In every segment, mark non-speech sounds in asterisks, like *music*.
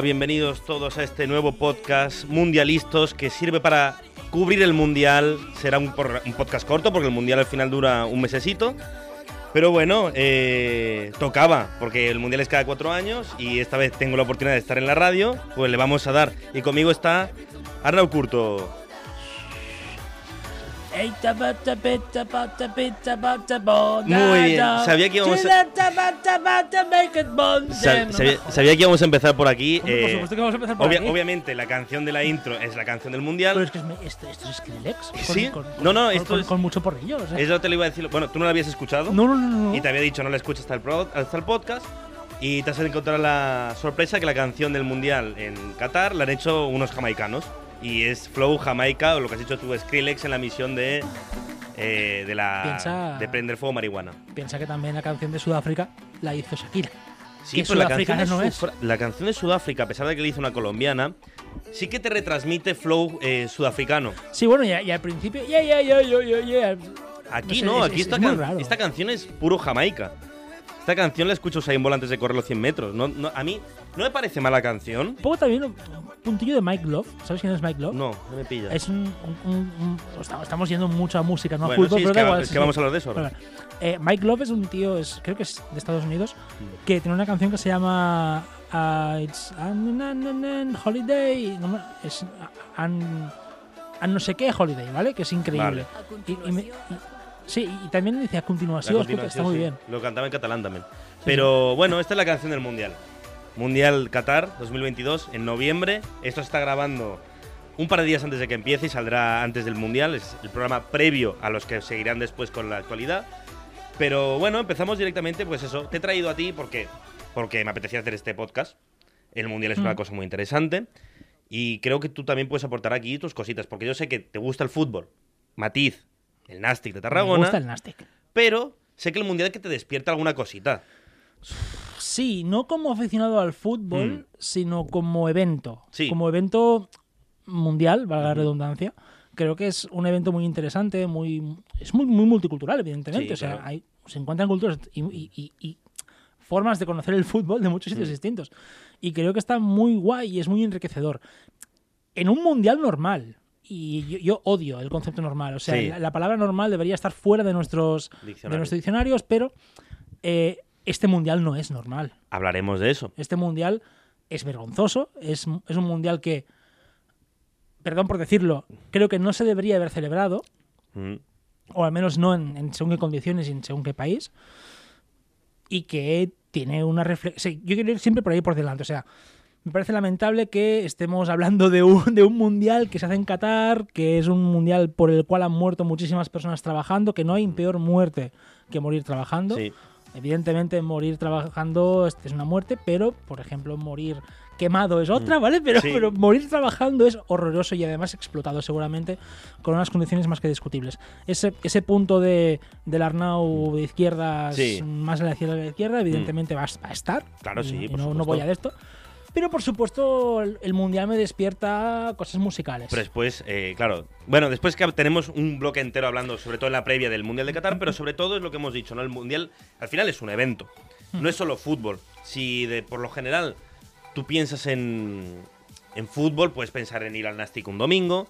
Bienvenidos todos a este nuevo podcast Mundialistos que sirve para cubrir el Mundial. Será un podcast corto porque el Mundial al final dura un mesecito. Pero bueno, eh, tocaba, porque el Mundial es cada cuatro años y esta vez tengo la oportunidad de estar en la radio, pues le vamos a dar. Y conmigo está Arnau Curto. Muy bien, sabía que íbamos a- Sa- sabía, sabía que íbamos a empezar por aquí. Hombre, por eh, supuesto que vamos a empezar por obvia- aquí. Obviamente la canción de la intro es la canción del Mundial. Pero es que es, esto, esto es Skrillex. Con, ¿Sí? con- No, no, con- esto con, es- con mucho porrillo. o sea. Eso te lo iba a decir. Bueno, tú no la habías escuchado. No, no, no, no. Y te había dicho no la escuches hasta el, pro- hasta el podcast. Y te has encontrado la sorpresa que la canción del Mundial en Qatar la han hecho unos jamaicanos. Y es Flow Jamaica, o lo que has hecho tú, Skrillex, en la misión de. eh, de la. Piensa- de prender fuego marihuana. Piensa que también la canción de Sudáfrica la hizo Shakira. Sí, pero la canción, de no es. La canción de Sudáfrica, a pesar de que le hizo una colombiana, sí que te retransmite flow eh, sudafricano. Sí, bueno, y, y al principio. Yeah, yeah, yeah. Aquí sé, no, es- aquí es- esta, can- raro. esta canción es puro Jamaica. Esta canción la escucho Usain Bolt antes de correr los 100 metros. No, no- a mí no me parece mala canción. Un poco también un puntillo de Mike Love. ¿Sabes quién es Mike Love? No, no me pilla. Es un. un- un- un- estamos, yendo mucho a música, no a Bueno, fútbol, sí, pero es da que, igual. es sí, que sí. vamos a hablar de eso ahora. Bueno, eh, Mike Love es un tío, es, creo que es de Estados Unidos, que tiene una canción que se llama uh, It's an, an- an- an Holiday. no es an, an no sé qué Holiday, ¿vale? Que es increíble. Vale. Y, y me- y- sí, y también dice a La continuación, está continuación, muy sí. bien. Lo cantaba en catalán también. Pero bueno, esta es la canción del Mundial. Mundial Qatar 2022 en noviembre. Esto se está grabando un par de días antes de que empiece y saldrá antes del Mundial. Es el programa previo a los que seguirán después con la actualidad. Pero bueno, empezamos directamente, pues eso. Te he traído a ti porque, porque me apetecía hacer este podcast. El Mundial es una Mm. cosa muy interesante. Y creo que tú también puedes aportar aquí tus cositas, porque yo sé que te gusta el fútbol. Matiz, el Nastic de Me Tarragona. gusta el Nastic. Pero sé que el mundial que te despierta alguna cosita. Sí, no como aficionado al fútbol, Mm. sino como evento. Sí. Como evento mundial, valga la redundancia. Creo que es un evento muy interesante, muy es muy, muy multicultural, evidentemente. Sí, o sea, claro. hay, se encuentran culturas y, y- y- y formas de conocer el fútbol de muchos Mm. sitios distintos. Y creo que está muy guay y es muy enriquecedor. En un mundial normal. Y yo, yo odio el concepto normal. O sea, Sí. la, la palabra normal debería estar fuera de nuestros, de Diccionario. nuestros diccionarios, pero eh, este mundial no es normal. Hablaremos de eso. Este mundial es vergonzoso, es, es un mundial que, perdón por decirlo, creo que no se debería haber celebrado, Mm. o al menos no en, en según qué condiciones y en según qué país, y que tiene una reflexión. yo quiero ir siempre por ahí por delante, o sea, me parece lamentable que estemos hablando de un, de un mundial que se hace en Qatar, que es un mundial por el cual han muerto muchísimas personas trabajando, que no hay peor muerte que morir trabajando. Sí. Evidentemente, morir trabajando es una muerte, pero, por ejemplo, morir quemado es otra, ¿vale? Pero, Mm. Sí. pero morir trabajando es horroroso y además explotado seguramente con unas condiciones más que discutibles. Ese, ese punto de, del Arnau de izquierdas, Sí. Mm. más a la izquierda a la izquierda, evidentemente va, a- va a estar. Claro, Y- sí, y por no, no voy a de esto. Pero, por supuesto, el, Mundial me despierta cosas musicales. Pero después, eh, claro. Bueno, después que tenemos un bloque entero hablando, sobre todo en la previa del Mundial de *laughs* Qatar, pero sobre todo es lo que hemos dicho, ¿no? El Mundial al final es un evento. No es solo fútbol. Si de, por lo general tú piensas en, en fútbol, puedes pensar en ir al Nastic un domingo.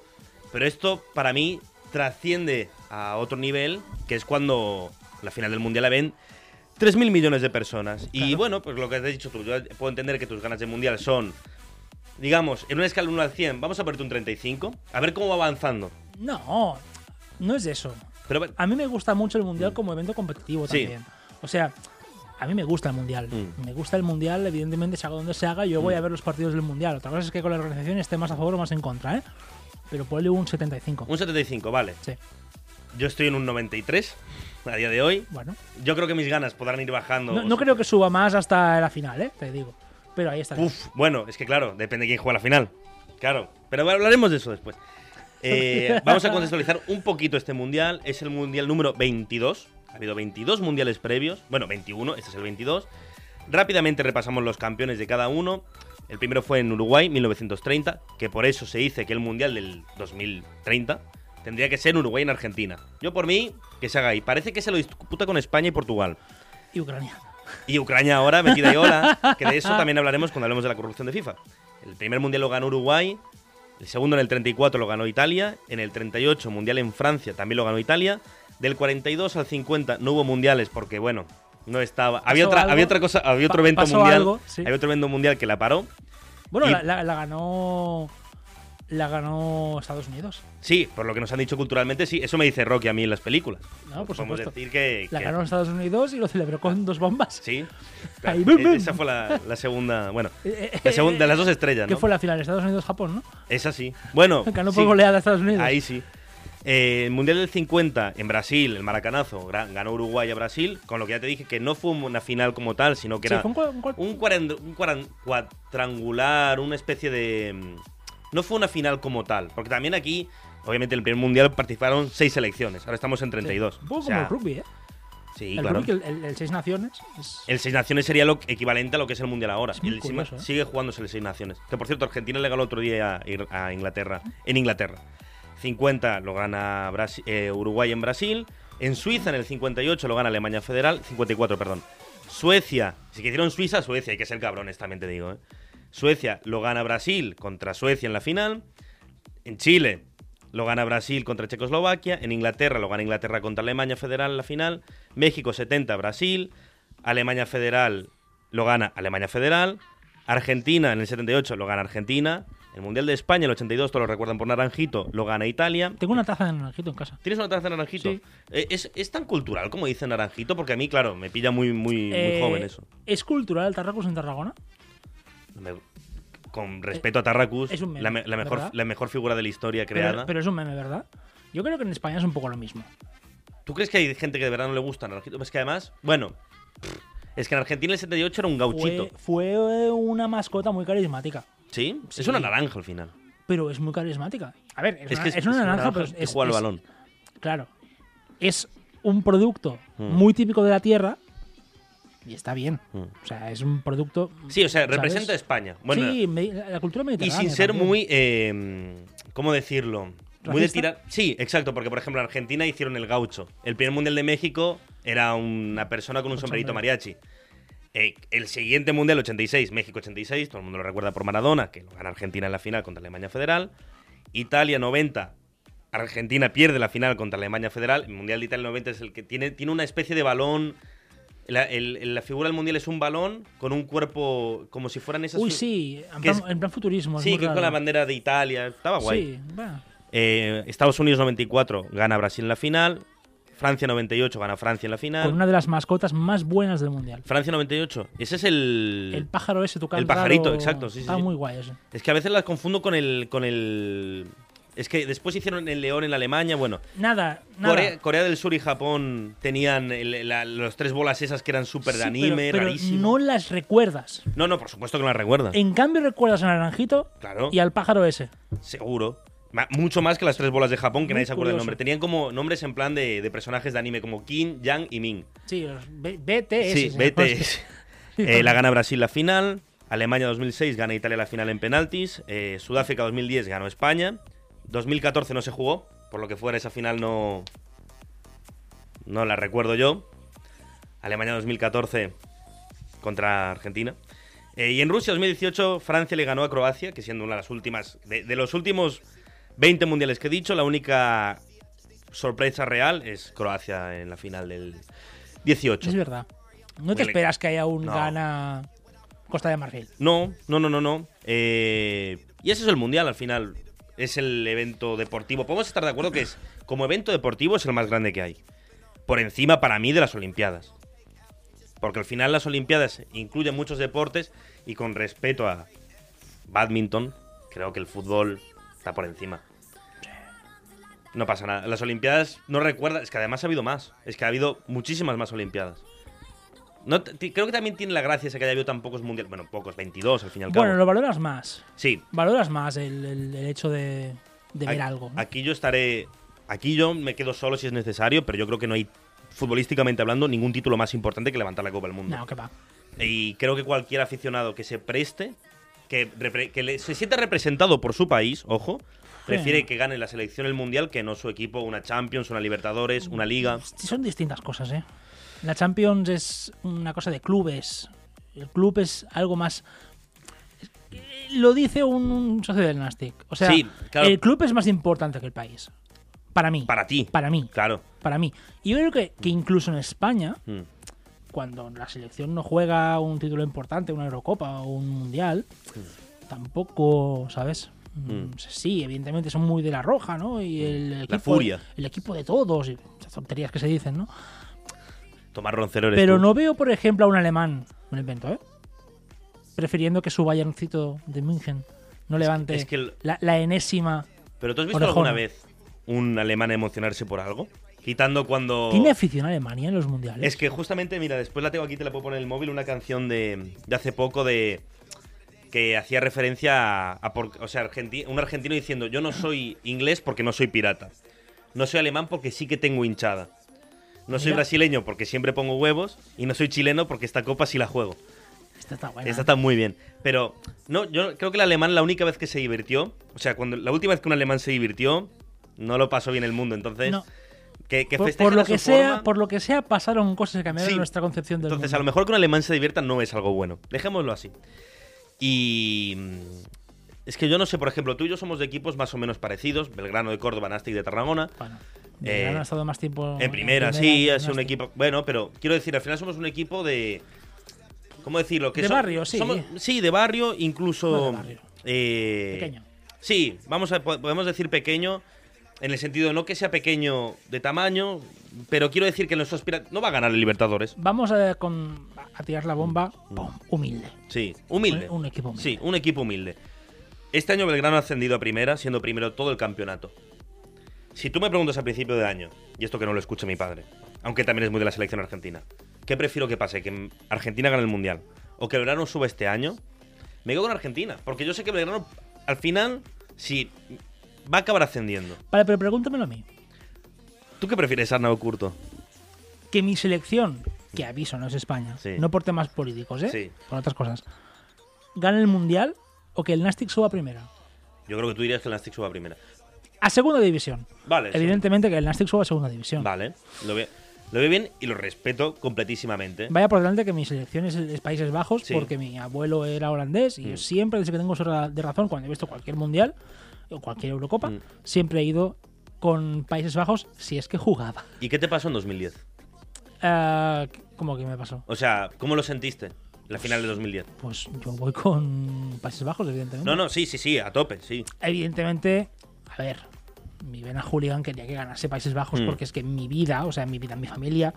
Pero esto, para mí, trasciende a otro nivel, que es cuando la final del Mundial la ven 3.000 millones de personas. Y bueno, pues lo que has dicho tú, yo puedo entender que tus ganas de Mundial son, digamos, en una escala 1 al 100, vamos a ponerte un 35, a ver cómo va avanzando. No, No es eso. Pero A mí me gusta mucho el mundial como evento competitivo Mm. Sí. también. O sea, a mí me gusta el mundial. Mm. Me gusta el mundial, evidentemente, se haga donde se haga, yo voy a ver los partidos del mundial. Otra cosa es que con la organización esté más a favor o más en contra, ¿eh? Pero ponle un 75. un 75, vale. Sí, Yo estoy en un 93 a día de hoy. bueno. Yo creo que mis ganas podrán ir bajando. No, no creo que suba más hasta la final, ¿eh? Te digo. Pero ahí está. Uf, bueno, es que claro, depende de quién juega la final. Claro, pero hablaremos de eso después. Eh, *laughs* vamos a contextualizar un poquito este mundial. Es el mundial número 22. Ha habido 22 mundiales previos. Bueno, 21, este es el 22. Rápidamente repasamos los campeones de cada uno. El primero fue en Uruguay, 1930, que por eso se dice que el mundial del 2030 tendría que ser en Uruguay y en Argentina. Yo por mí, que se haga ahí. Parece que se lo disputa con España y Portugal. Y Ucrania. Y Ucrania ahora metida y hola, que de eso *laughs* también hablaremos cuando hablemos de la corrupción de FIFA. El primer mundial lo ganó Uruguay, el segundo en el 34 lo ganó Italia, en el 38 mundial en Francia también lo ganó Italia, del 42 al 50 no hubo mundiales porque bueno, no estaba, había otra algo. había otra cosa, había otro evento mundial, algo, sí. había otro evento mundial que la paró. Bueno, Y- la, la- la ganó. La ganó Estados Unidos. Sí, por lo que nos han dicho culturalmente, sí, eso me dice Rocky a mí en las películas. No, por Podemos supuesto. decir que, La que- ganó Estados Unidos y lo celebró con dos bombas. sí. *laughs* Ahí, Claro, bum, bum. esa fue la, la segunda, bueno, *laughs* Eh, eh, la segunda de las eh, dos estrellas, ¿Qué ¿no? fue la final? Estados Unidos-Japón, ¿no? Esa sí. Bueno, *laughs* Ganó sí. por goleada a Estados Unidos. Ahí sí. Eh, el Mundial del 50 en Brasil, el Maracanazo, ganó Uruguay a Brasil, con lo que ya te dije que no fue una final como tal, sino que Sí, era un un un, cuadrangular, una especie de... No fue una final como tal, porque también aquí, obviamente en el primer Mundial participaron seis selecciones, ahora estamos en 32. Un poco O sea, como el rugby, ¿eh? Sí, el claro. rugby, el, Seis Naciones. es- El Seis Naciones sería lo equivalente a lo que es el Mundial ahora. El- curioso, ¿eh? Sigue jugándose el Seis Naciones. Que por cierto, Argentina le ganó otro día a, Inglaterra. En Inglaterra. 50 lo gana eh, Uruguay en Brasil. En Suiza en el 58 lo gana Alemania Federal. 54, perdón. Suecia. Si que hicieron Suiza, Suecia. Hay que ser cabrones, también te digo. ¿eh? Suecia lo gana Brasil contra Suecia en la final. En Chile lo gana Brasil contra Checoslovaquia. En Inglaterra lo gana Inglaterra contra Alemania Federal en la final. México 70, Brasil. Alemania Federal lo gana Alemania Federal. Argentina en el 78 lo gana Argentina. El Mundial de España, el 82, todos lo recuerdan por Naranjito, lo gana Italia. Tengo una taza de naranjito en casa. ¿Tienes una taza de Naranjito? Sí. Eh, ¿Es, es tan cultural como dice Naranjito? Porque a mí, claro, me pilla muy, muy, muy Eh, joven eso. ¿Es cultural el Tarracus en Tarragona? Me- con respeto a Tarracus, es un meme, la, me- la mejor, la mejor figura de la historia Pero, creada. pero es un meme, ¿verdad? Yo creo que en España es un poco lo mismo. ¿Tú crees que hay gente que de verdad no le gusta Naranjito? Pues que además, bueno, es que en Argentina el 78 era un gauchito. Fue, fue una mascota muy carismática. ¿Sí? Es una naranja al final. Pero es muy carismática. A ver, es, Es una, que es una naranja, pero que es, juega al es- balón. Claro. Es un producto Mm. muy típico de la tierra y está bien. Mm. O sea, es un producto. Sí, o sea, ¿sabes? representa a España. Bueno, sí, me- la cultura y mediterránea. sin ser también. muy. eh, ¿Cómo decirlo? Muy de tirar. Sí, exacto, porque por ejemplo en Argentina hicieron el gaucho. El primer mundial de México era una persona con un sombrerito sombrero. mariachi. Eh, el siguiente mundial 86, México 86, todo el mundo lo recuerda por Maradona, que lo gana Argentina en la final contra Alemania Federal. Italia 90, Argentina pierde la final contra Alemania Federal. El mundial de Italia 90 es el que tiene, tiene una especie de balón. La, el- la figura del mundial es un balón con un cuerpo como si fueran esas. Uy, sí, en plan, es- en plan futurismo. Sí, que con la bandera de Italia. Estaba guay. Sí, va. Eh, Estados Unidos 94 gana Brasil en la final. Francia 98 gana Francia en la final. Con una de las mascotas más buenas del mundial. Francia 98. Ese es el. El pájaro ese, tu el pajarito, exacto, sí, Está sí. muy guay ese. Es que a veces las confundo con el. con el. Es que después hicieron el León en Alemania. Bueno, Nada, nada. Corea, Corea del Sur y Japón tenían el- la- los tres bolas esas que eran súper de Sí, anime, pero, no las recuerdas. No, no, por supuesto que no las recuerda. En cambio, recuerdas a Naranjito Claro, y al pájaro ese. seguro. Mucho más que las tres bolas de Japón, que Muy nadie se acuerda del nombre. Tenían como nombres en plan de, de personajes de anime, como Kim, Yang y Ming. Sí, los BTS. Sí, BTS. *laughs* Eh, la gana Brasil la final. Alemania 2006 gana Italia la final en penaltis. eh, Sudáfrica 2010 ganó España. 2014 no se jugó, por lo que fuera esa final no. No la recuerdo yo. Alemania 2014 contra Argentina. Eh, y en Rusia 2018 Francia le ganó a Croacia, que siendo una de las últimas. De, de los últimos 20 mundiales que he dicho, la única sorpresa real es Croacia en la final del 18. Es verdad. No te esperas que haya un No. gana Costa de Marfil. No, no, no, no, no. Eh, y ese es el mundial al final. Es el evento deportivo. Podemos estar de acuerdo que es, como evento deportivo, es el más grande que hay. Por encima, para mí, de las Olimpiadas. Porque al final las Olimpiadas incluyen muchos deportes y con respeto a badminton, creo que el fútbol está por encima. No pasa nada. Las Olimpiadas no recuerda, es que además ha habido más. Es que ha habido muchísimas más Olimpiadas. No, creo que también tiene la gracia esa que haya habido tan pocos mundiales. Bueno, pocos, 22 al fin y al cabo. Bueno, lo valoras más. Sí, Valoras más el, el- el hecho de, de ver algo. ¿no? Aquí yo estaré. Aquí yo me quedo solo si es necesario, pero yo creo que no hay, futbolísticamente hablando, ningún título más importante que levantar la Copa del Mundo. No, que va. Y creo que cualquier aficionado que se preste, que, repre- que le- se sienta representado por su país, ojo, prefiere que gane la selección el mundial que no su equipo, una Champions, una Libertadores, una Liga. Sí, Son distintas cosas, ¿eh? La Champions es una cosa de clubes. El club es algo más. Lo dice un, un socio del Nastic. O sea, Sí, claro. el club es más importante que el país. Para mí. Para ti. Para mí. Claro. Para mí. Y yo creo que, que incluso en España, Mm. cuando la selección no juega un título importante, una Eurocopa o un Mundial, tampoco, ¿sabes? Mm, Sí, evidentemente son muy de la roja, ¿no? Y el equipo, furia. El equipo de todos, y esas tonterías que se dicen, ¿no? Tomás Roncero eres Pero tú. no veo, por ejemplo, a un alemán, lo invento, ¿eh? Prefiriendo que su Bayerncito de München no levante es que el- la, la enésima. ¿Pero tú has visto Orejona. alguna vez un alemán emocionarse por algo? Quitando cuando. ¿Tiene afición a Alemania en los mundiales? Es que justamente, mira, después la tengo aquí, te la puedo poner en el móvil, una canción de, de hace poco de que hacía referencia a, a por- o sea, un argentino diciendo, yo no soy inglés porque no soy pirata. No soy alemán porque sí que tengo hinchada. No soy Mira. brasileño porque siempre pongo huevos y no soy chileno porque esta copa sí la juego. Esta está buena. Esta está muy bien. Pero no, yo creo que el alemán la única vez que se divirtió, o sea, cuando la última vez que un alemán se divirtió, no lo pasó bien el mundo. Entonces, No. que, que por, por lo que sea, forma. por lo que sea, pasaron cosas que cambiaron Sí. nuestra concepción del Entonces, mundo. a lo mejor que un alemán se divierta no es algo bueno. Dejémoslo así. Y. Es que yo no sé, por ejemplo, tú y yo somos de equipos más o menos parecidos: Belgrano de Córdoba, Nastic de Tarragona. Bueno, Eh, Belgrano ha estado más tiempo En primera, sí, primera, es un equipo. Bueno, pero quiero decir, al final somos un equipo de. ¿Cómo decirlo? Que De so- barrio, sí. somos- sí, de barrio, incluso. No, de barrio. eh, Pequeño. Sí, vamos a, po- podemos decir pequeño, en el sentido no que sea pequeño de tamaño, pero quiero decir que nuestro aspira no va a ganar el Libertadores. Vamos a, con, a tirar la bomba Mm. pum, humilde. Sí, humilde. Un- un equipo humilde. Sí, un equipo humilde. Este año Belgrano ha ascendido a primera, siendo primero todo el campeonato. Si tú me preguntas a principio de año, y esto que no lo escuche mi padre, aunque también es muy de la selección argentina, ¿qué prefiero que pase? ¿Que Argentina gane el Mundial? ¿O que Belgrano suba este año? Me quedo con Argentina, porque yo sé que Belgrano, al final, sí, va a acabar ascendiendo. Vale, pero pregúntamelo a mí. ¿Tú qué prefieres, Arnau Curto? Que mi selección, que aviso, no es España, Sí. no por temas políticos, ¿eh? Sí. Por otras cosas, gane el mundial o que el Nastic suba a primera. Yo creo que tú dirías que el Nastic suba a primera. A segunda división. Vale. sí. Evidentemente que el Nastic suba a segunda división. Vale, lo veo, lo veo bien y lo respeto completísimamente. Vaya por delante que mi selección es, es Países Bajos Sí. porque mi abuelo era holandés y Mm. yo siempre, desde que tengo de razón, cuando he visto cualquier mundial o cualquier Eurocopa, Mm. siempre he ido con Países Bajos si es que jugaba. ¿Y qué te pasó en 2010? Ah, ¿Cómo que me pasó? O sea, ¿cómo lo sentiste? La final de 2010. Pues yo voy con Países Bajos, evidentemente. No, no, sí, sí, sí, a tope, sí. Evidentemente, a ver, mi vena hooligan quería que ganase Países Bajos Mm. porque es que mi vida, o sea, mi vida, mi familia,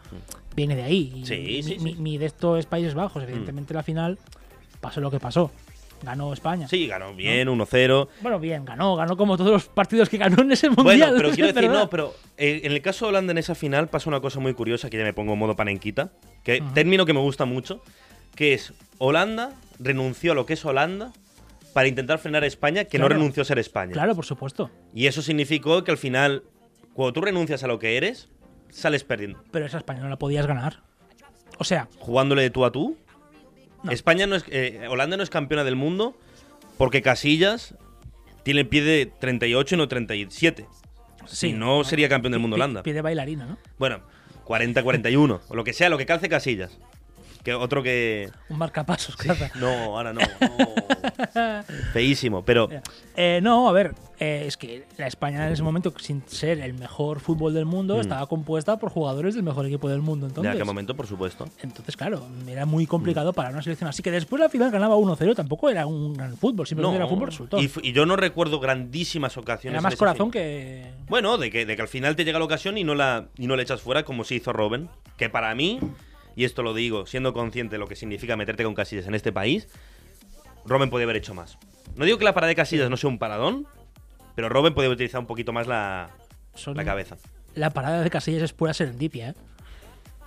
viene de ahí. Y Sí, mi, sí, mi- sí. mi de esto es Países Bajos. Evidentemente, la final pasó lo que pasó. Ganó España. Sí, ganó bien, 1-0. Bueno, bien, ganó, ganó como todos los partidos que ganó en ese Bueno, mundial. pero *laughs* es quiero decir, no, pero eh, en el caso de Holanda en esa final pasa una cosa muy curiosa que ya me pongo en modo panenquita, que Ujú. término que me gusta mucho, que es Holanda renunció a lo que es Holanda para intentar frenar a España, que no renunció a ser España. Claro, por supuesto. Y eso significó que al final, cuando tú renuncias a lo que eres, sales perdiendo. Pero esa España no la podías ganar. O sea, jugándole de tú a tú. No. España no es, eh, Holanda no es campeona del mundo porque Casillas tiene el pie de 38 y no 37. sí. Si no sería campeón del mundo Holanda. Pie de bailarina, ¿no? Bueno, 40-41 o lo que sea, lo que calce Casillas. Que otro que. Un marcapasos, claro. No, ahora no. no. *laughs* Feísimo, pero. Eh, no, a ver, eh, es que la España en ese momento, sin ser el mejor fútbol del mundo, estaba compuesta por jugadores del mejor equipo del mundo. Mm. De Entonces, aquel momento, por supuesto. entonces claro, era muy complicado para una selección. Así que después la final ganaba 1-0, tampoco era un gran fútbol, simplemente era fútbol resultó. Y, yo no recuerdo grandísimas ocasiones. Era en más corazón que. Bueno, de que, de que al final te llega la ocasión y no la, y no la echas fuera, como se hizo Robben. Que para mí, y esto lo digo, siendo consciente de lo que significa meterte con Casillas en este país, Robben podía haber hecho más. No digo que la parada de Casillas no sea un paradón, pero Robben podía haber utilizado un poquito más la, Son- la cabeza. La parada de Casillas es pura serendipia, ¿eh?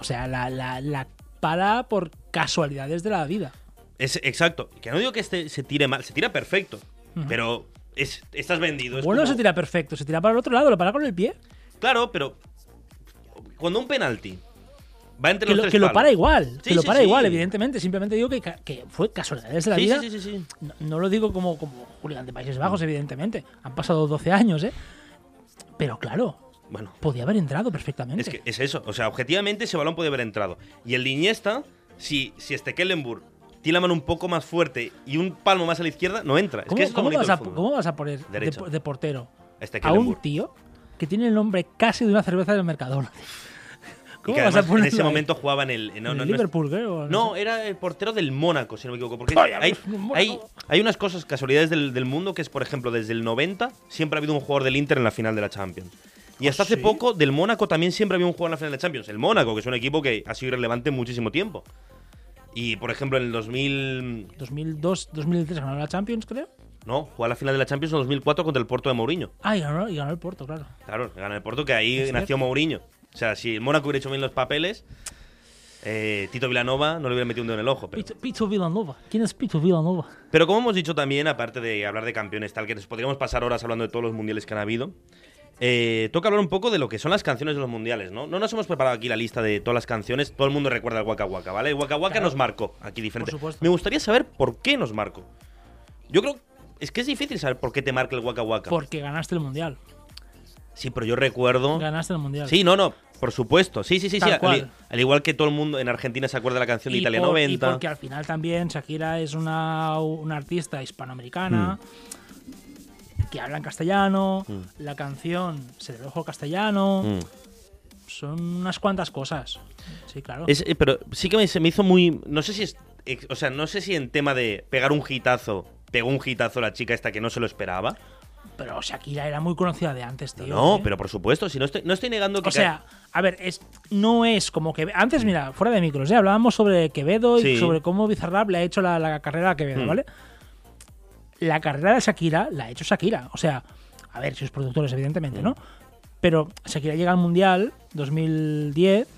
O sea, la, la, la para por casualidades de la vida. Es exacto. Que no digo que este se tire mal, se tira perfecto, pero es, estás vendido. es bueno, como- se tira perfecto, se tira para el otro lado, lo para con el pie. Claro, pero cuando un penalti va entre Que los lo, tres que lo palos- para igual, Sí, que lo para sí. igual, evidentemente. Simplemente digo que, que fue casualidades de la vida. sí, sí, sí, sí. No, no lo digo como, como Julián de Países Mm. Bajos, evidentemente. Han pasado 12 años, ¿eh? Pero claro, Bueno, podía haber entrado perfectamente. Es que es eso. O sea, objetivamente ese balón puede haber entrado. Y el de Iniesta, si, si este Kellenburg tiene la mano un poco más fuerte y un palmo más a la izquierda, no entra. Es ¿Cómo, que es lo cómo vas a, cómo vas a poner de, de portero Este a un tío que tiene el nombre casi de una cerveza del Mercadona? Y ¿Cómo que vas a en ese momento jugaba en el. No, ¿En no, el no es- Liverpool, creo? No, era el portero del Mónaco, si no me equivoco. Porque hay, *laughs* hay, hay unas cosas, casualidades del, del mundo, que es, por ejemplo, desde el 90 siempre ha habido un jugador del Inter en la final de la Champions. Y hasta hace ¿sí? poco, del Mónaco también siempre había un jugador en la final de la Champions. El Mónaco, que es un equipo que ha sido irrelevante muchísimo tiempo. Y, por ejemplo, en el 2000. 2002, 2003 ganó la Champions, creo. No, jugó a la final de la Champions en 2004 contra el Porto de Mourinho. Ah, y ganó, y ganó el Porto, claro. Claro, gana el Porto, que ahí nació. Mourinho. O sea, si el Mónaco hubiera hecho bien los papeles, eh, Tito Villanova no le hubiera metido un dedo en el ojo. Pero, Pito, Pito Villanova. ¿Quién es Pito Villanova? pero como hemos dicho también, aparte de hablar de campeones, tal que nos podríamos pasar horas hablando de todos los mundiales que han habido, eh, toca hablar un poco de lo que son las canciones de los mundiales, ¿no? No nos hemos preparado aquí la lista de todas las canciones. Todo el mundo recuerda el Waka Waka, ¿vale? El Waka Waka Claro. nos marcó aquí diferente. Por. Me gustaría saber por qué nos marcó. Yo creo. Es que es difícil saber por qué te marca el Waka Waka. Porque ganaste el Mundial. Sí, pero yo recuerdo. Ganaste el Mundial. Sí, no, no, por supuesto. Sí, sí, sí, sí. Al, igual que todo el mundo en Argentina se acuerda de la canción de Y Italia por- 90. Y porque al final también Shakira es una, una artista hispanoamericana que habla en castellano. Mm. La canción se tradujo al castellano. Mm. Son unas cuantas cosas. Sí, claro. Es- eh, pero sí que me, se me hizo muy. No sé si es. O sea, no sé si en tema de pegar un hitazo. Pegó un hitazo la chica esta que no se lo esperaba. Pero Shakira era muy conocida de antes, tío. no, ¿eh? pero por supuesto, si no estoy, no estoy negando que. O sea, a ver, es, no es como que. Antes, mira, fuera de micros, ¿eh? hablábamos sobre Quevedo y sobre cómo Bizarrap le ha hecho la, la carrera a Quevedo, Hmm. ¿vale? La carrera de Shakira la ha hecho Shakira. O sea, a ver, sus productores, evidentemente, Hmm. ¿no? Pero Shakira llega al Mundial 2010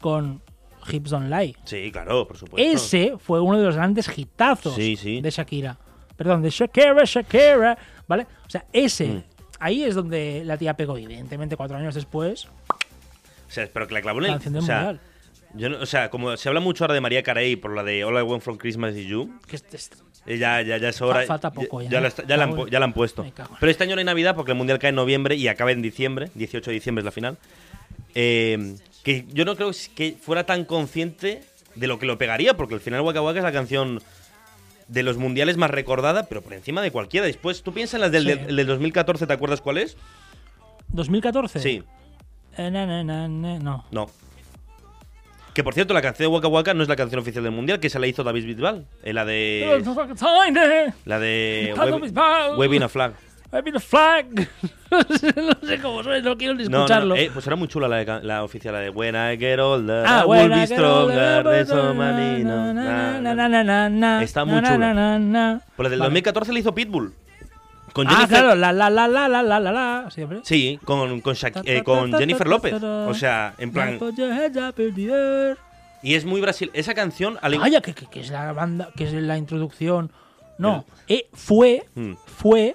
con Hips Don't Lie. Sí, claro, por supuesto. Ese fue uno de los grandes hitazos Sí, sí. de Shakira. Perdón, de Shakira, Shakira, ¿vale? O sea, ese. Mm. Ahí es donde la tía pegó, evidentemente, cuatro años después, O sea, pero que la clavó el. canción del o sea, Mundial. yo no- o sea, como se habla mucho ahora de María Carey por la de All I Want from Christmas is You. Que es- es- eh, Ya, ya, ya es hora. Fa- falta poco ya, Ya, ¿no? la, está- ya la han, ya la han puesto. Pero este año no hay Navidad porque el Mundial cae en noviembre y acaba en diciembre. 18 de diciembre es la final. Eh, que yo no creo que fuera tan consciente de lo que lo pegaría, porque al final Waka Waka es la canción de los mundiales más recordada, pero por encima de cualquiera. Después, tú piensas en las del, Sí. del, del 2014, ¿te acuerdas cuál es? 2014. Sí, Eh, na, na, na, na, no. no. Que por cierto, la canción de Waka Waka no es la canción oficial del mundial, que se la hizo David Bisbal. Eh, la de. La de. Waving a Flag. I've been a flag. *laughs* no, sé, cómo suena, no quiero ni no, escucharlo. no, eh, pues era muy chula la, de la oficial, la de When I get older, Ah, I will be stronger, Está muy chula. na. Pues la del Vale. 2014 le hizo Pitbull. Con Ah, Jennifer, claro, la la la la la la la la. Siempre. Sí, con, con, eh, con Jennifer López. O sea, en plan. Y es muy brasil. Esa canción. al- Vaya, que, que, que es la banda, que es la introducción. No, eh, fue, Mm. fue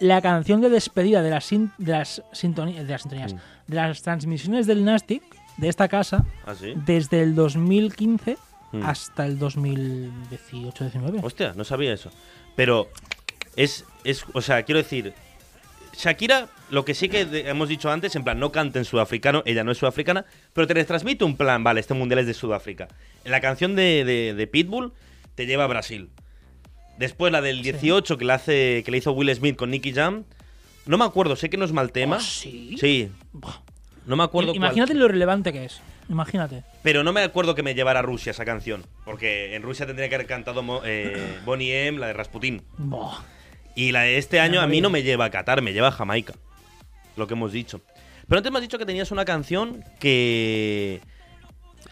la canción de despedida de las, sin- de las, sintoni- de las sintonías, Mm. de las transmisiones del Nastic de esta casa ¿Ah, sí? desde el 2015 Mm. hasta el 2018-19. Hostia, no sabía eso. Pero es, es. O sea, quiero decir. Shakira, lo que sí que hemos dicho antes, en plan, no canta en sudafricano, ella no es sudafricana, pero te les transmite un plan, vale, este mundial es de Sudáfrica. En la canción de, de- de Pitbull te lleva a Brasil. Después la del 18 que, la hace, que le hizo Will Smith con Nicky Jam. No me acuerdo, sé que no es mal tema. ¿Oh, sí? Sí. Buah. No me acuerdo cuál. Imagínate lo relevante que es. Imagínate. Pero no me acuerdo que me llevara a Rusia esa canción. Porque en Rusia tendría que haber cantado eh, Bonnie M, la de Rasputin. Buah. Y la de este año a mí no me lleva a Qatar, me lleva a Jamaica. Lo que hemos dicho. Pero antes me has dicho que tenías una canción que.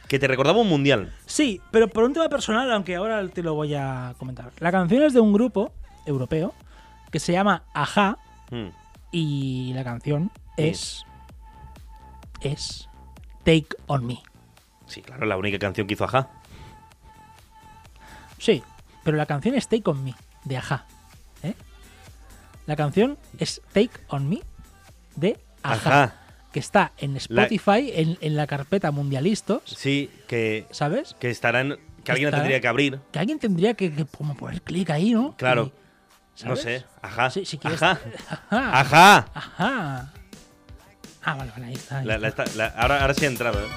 Que te recordaba un mundial. Sí, pero por un tema personal, aunque ahora te lo voy a comentar. La canción es de un grupo europeo que se llama Aja Mm. y la canción es. es. Take on Me. Sí, claro, la única canción que hizo Aja. Sí, pero la canción es Take on Me, de Aja. ¿eh? La canción es Take on Me, de Aja. Ajá. Que está en Spotify, en, en la carpeta Mundialistos, Sí, que, ¿sabes? que estarán. que alguien la tendría que abrir. Que alguien tendría que, que como poner clic ahí, ¿no? Claro. Y- No sé. Ajá. Sí, si quieres- Ajá. *laughs* Ajá. Ajá. Ajá. Ah, vale, vale, ahí está. ahí La- la está. está- la- ahora, ahora sí ha entrado, ¿eh?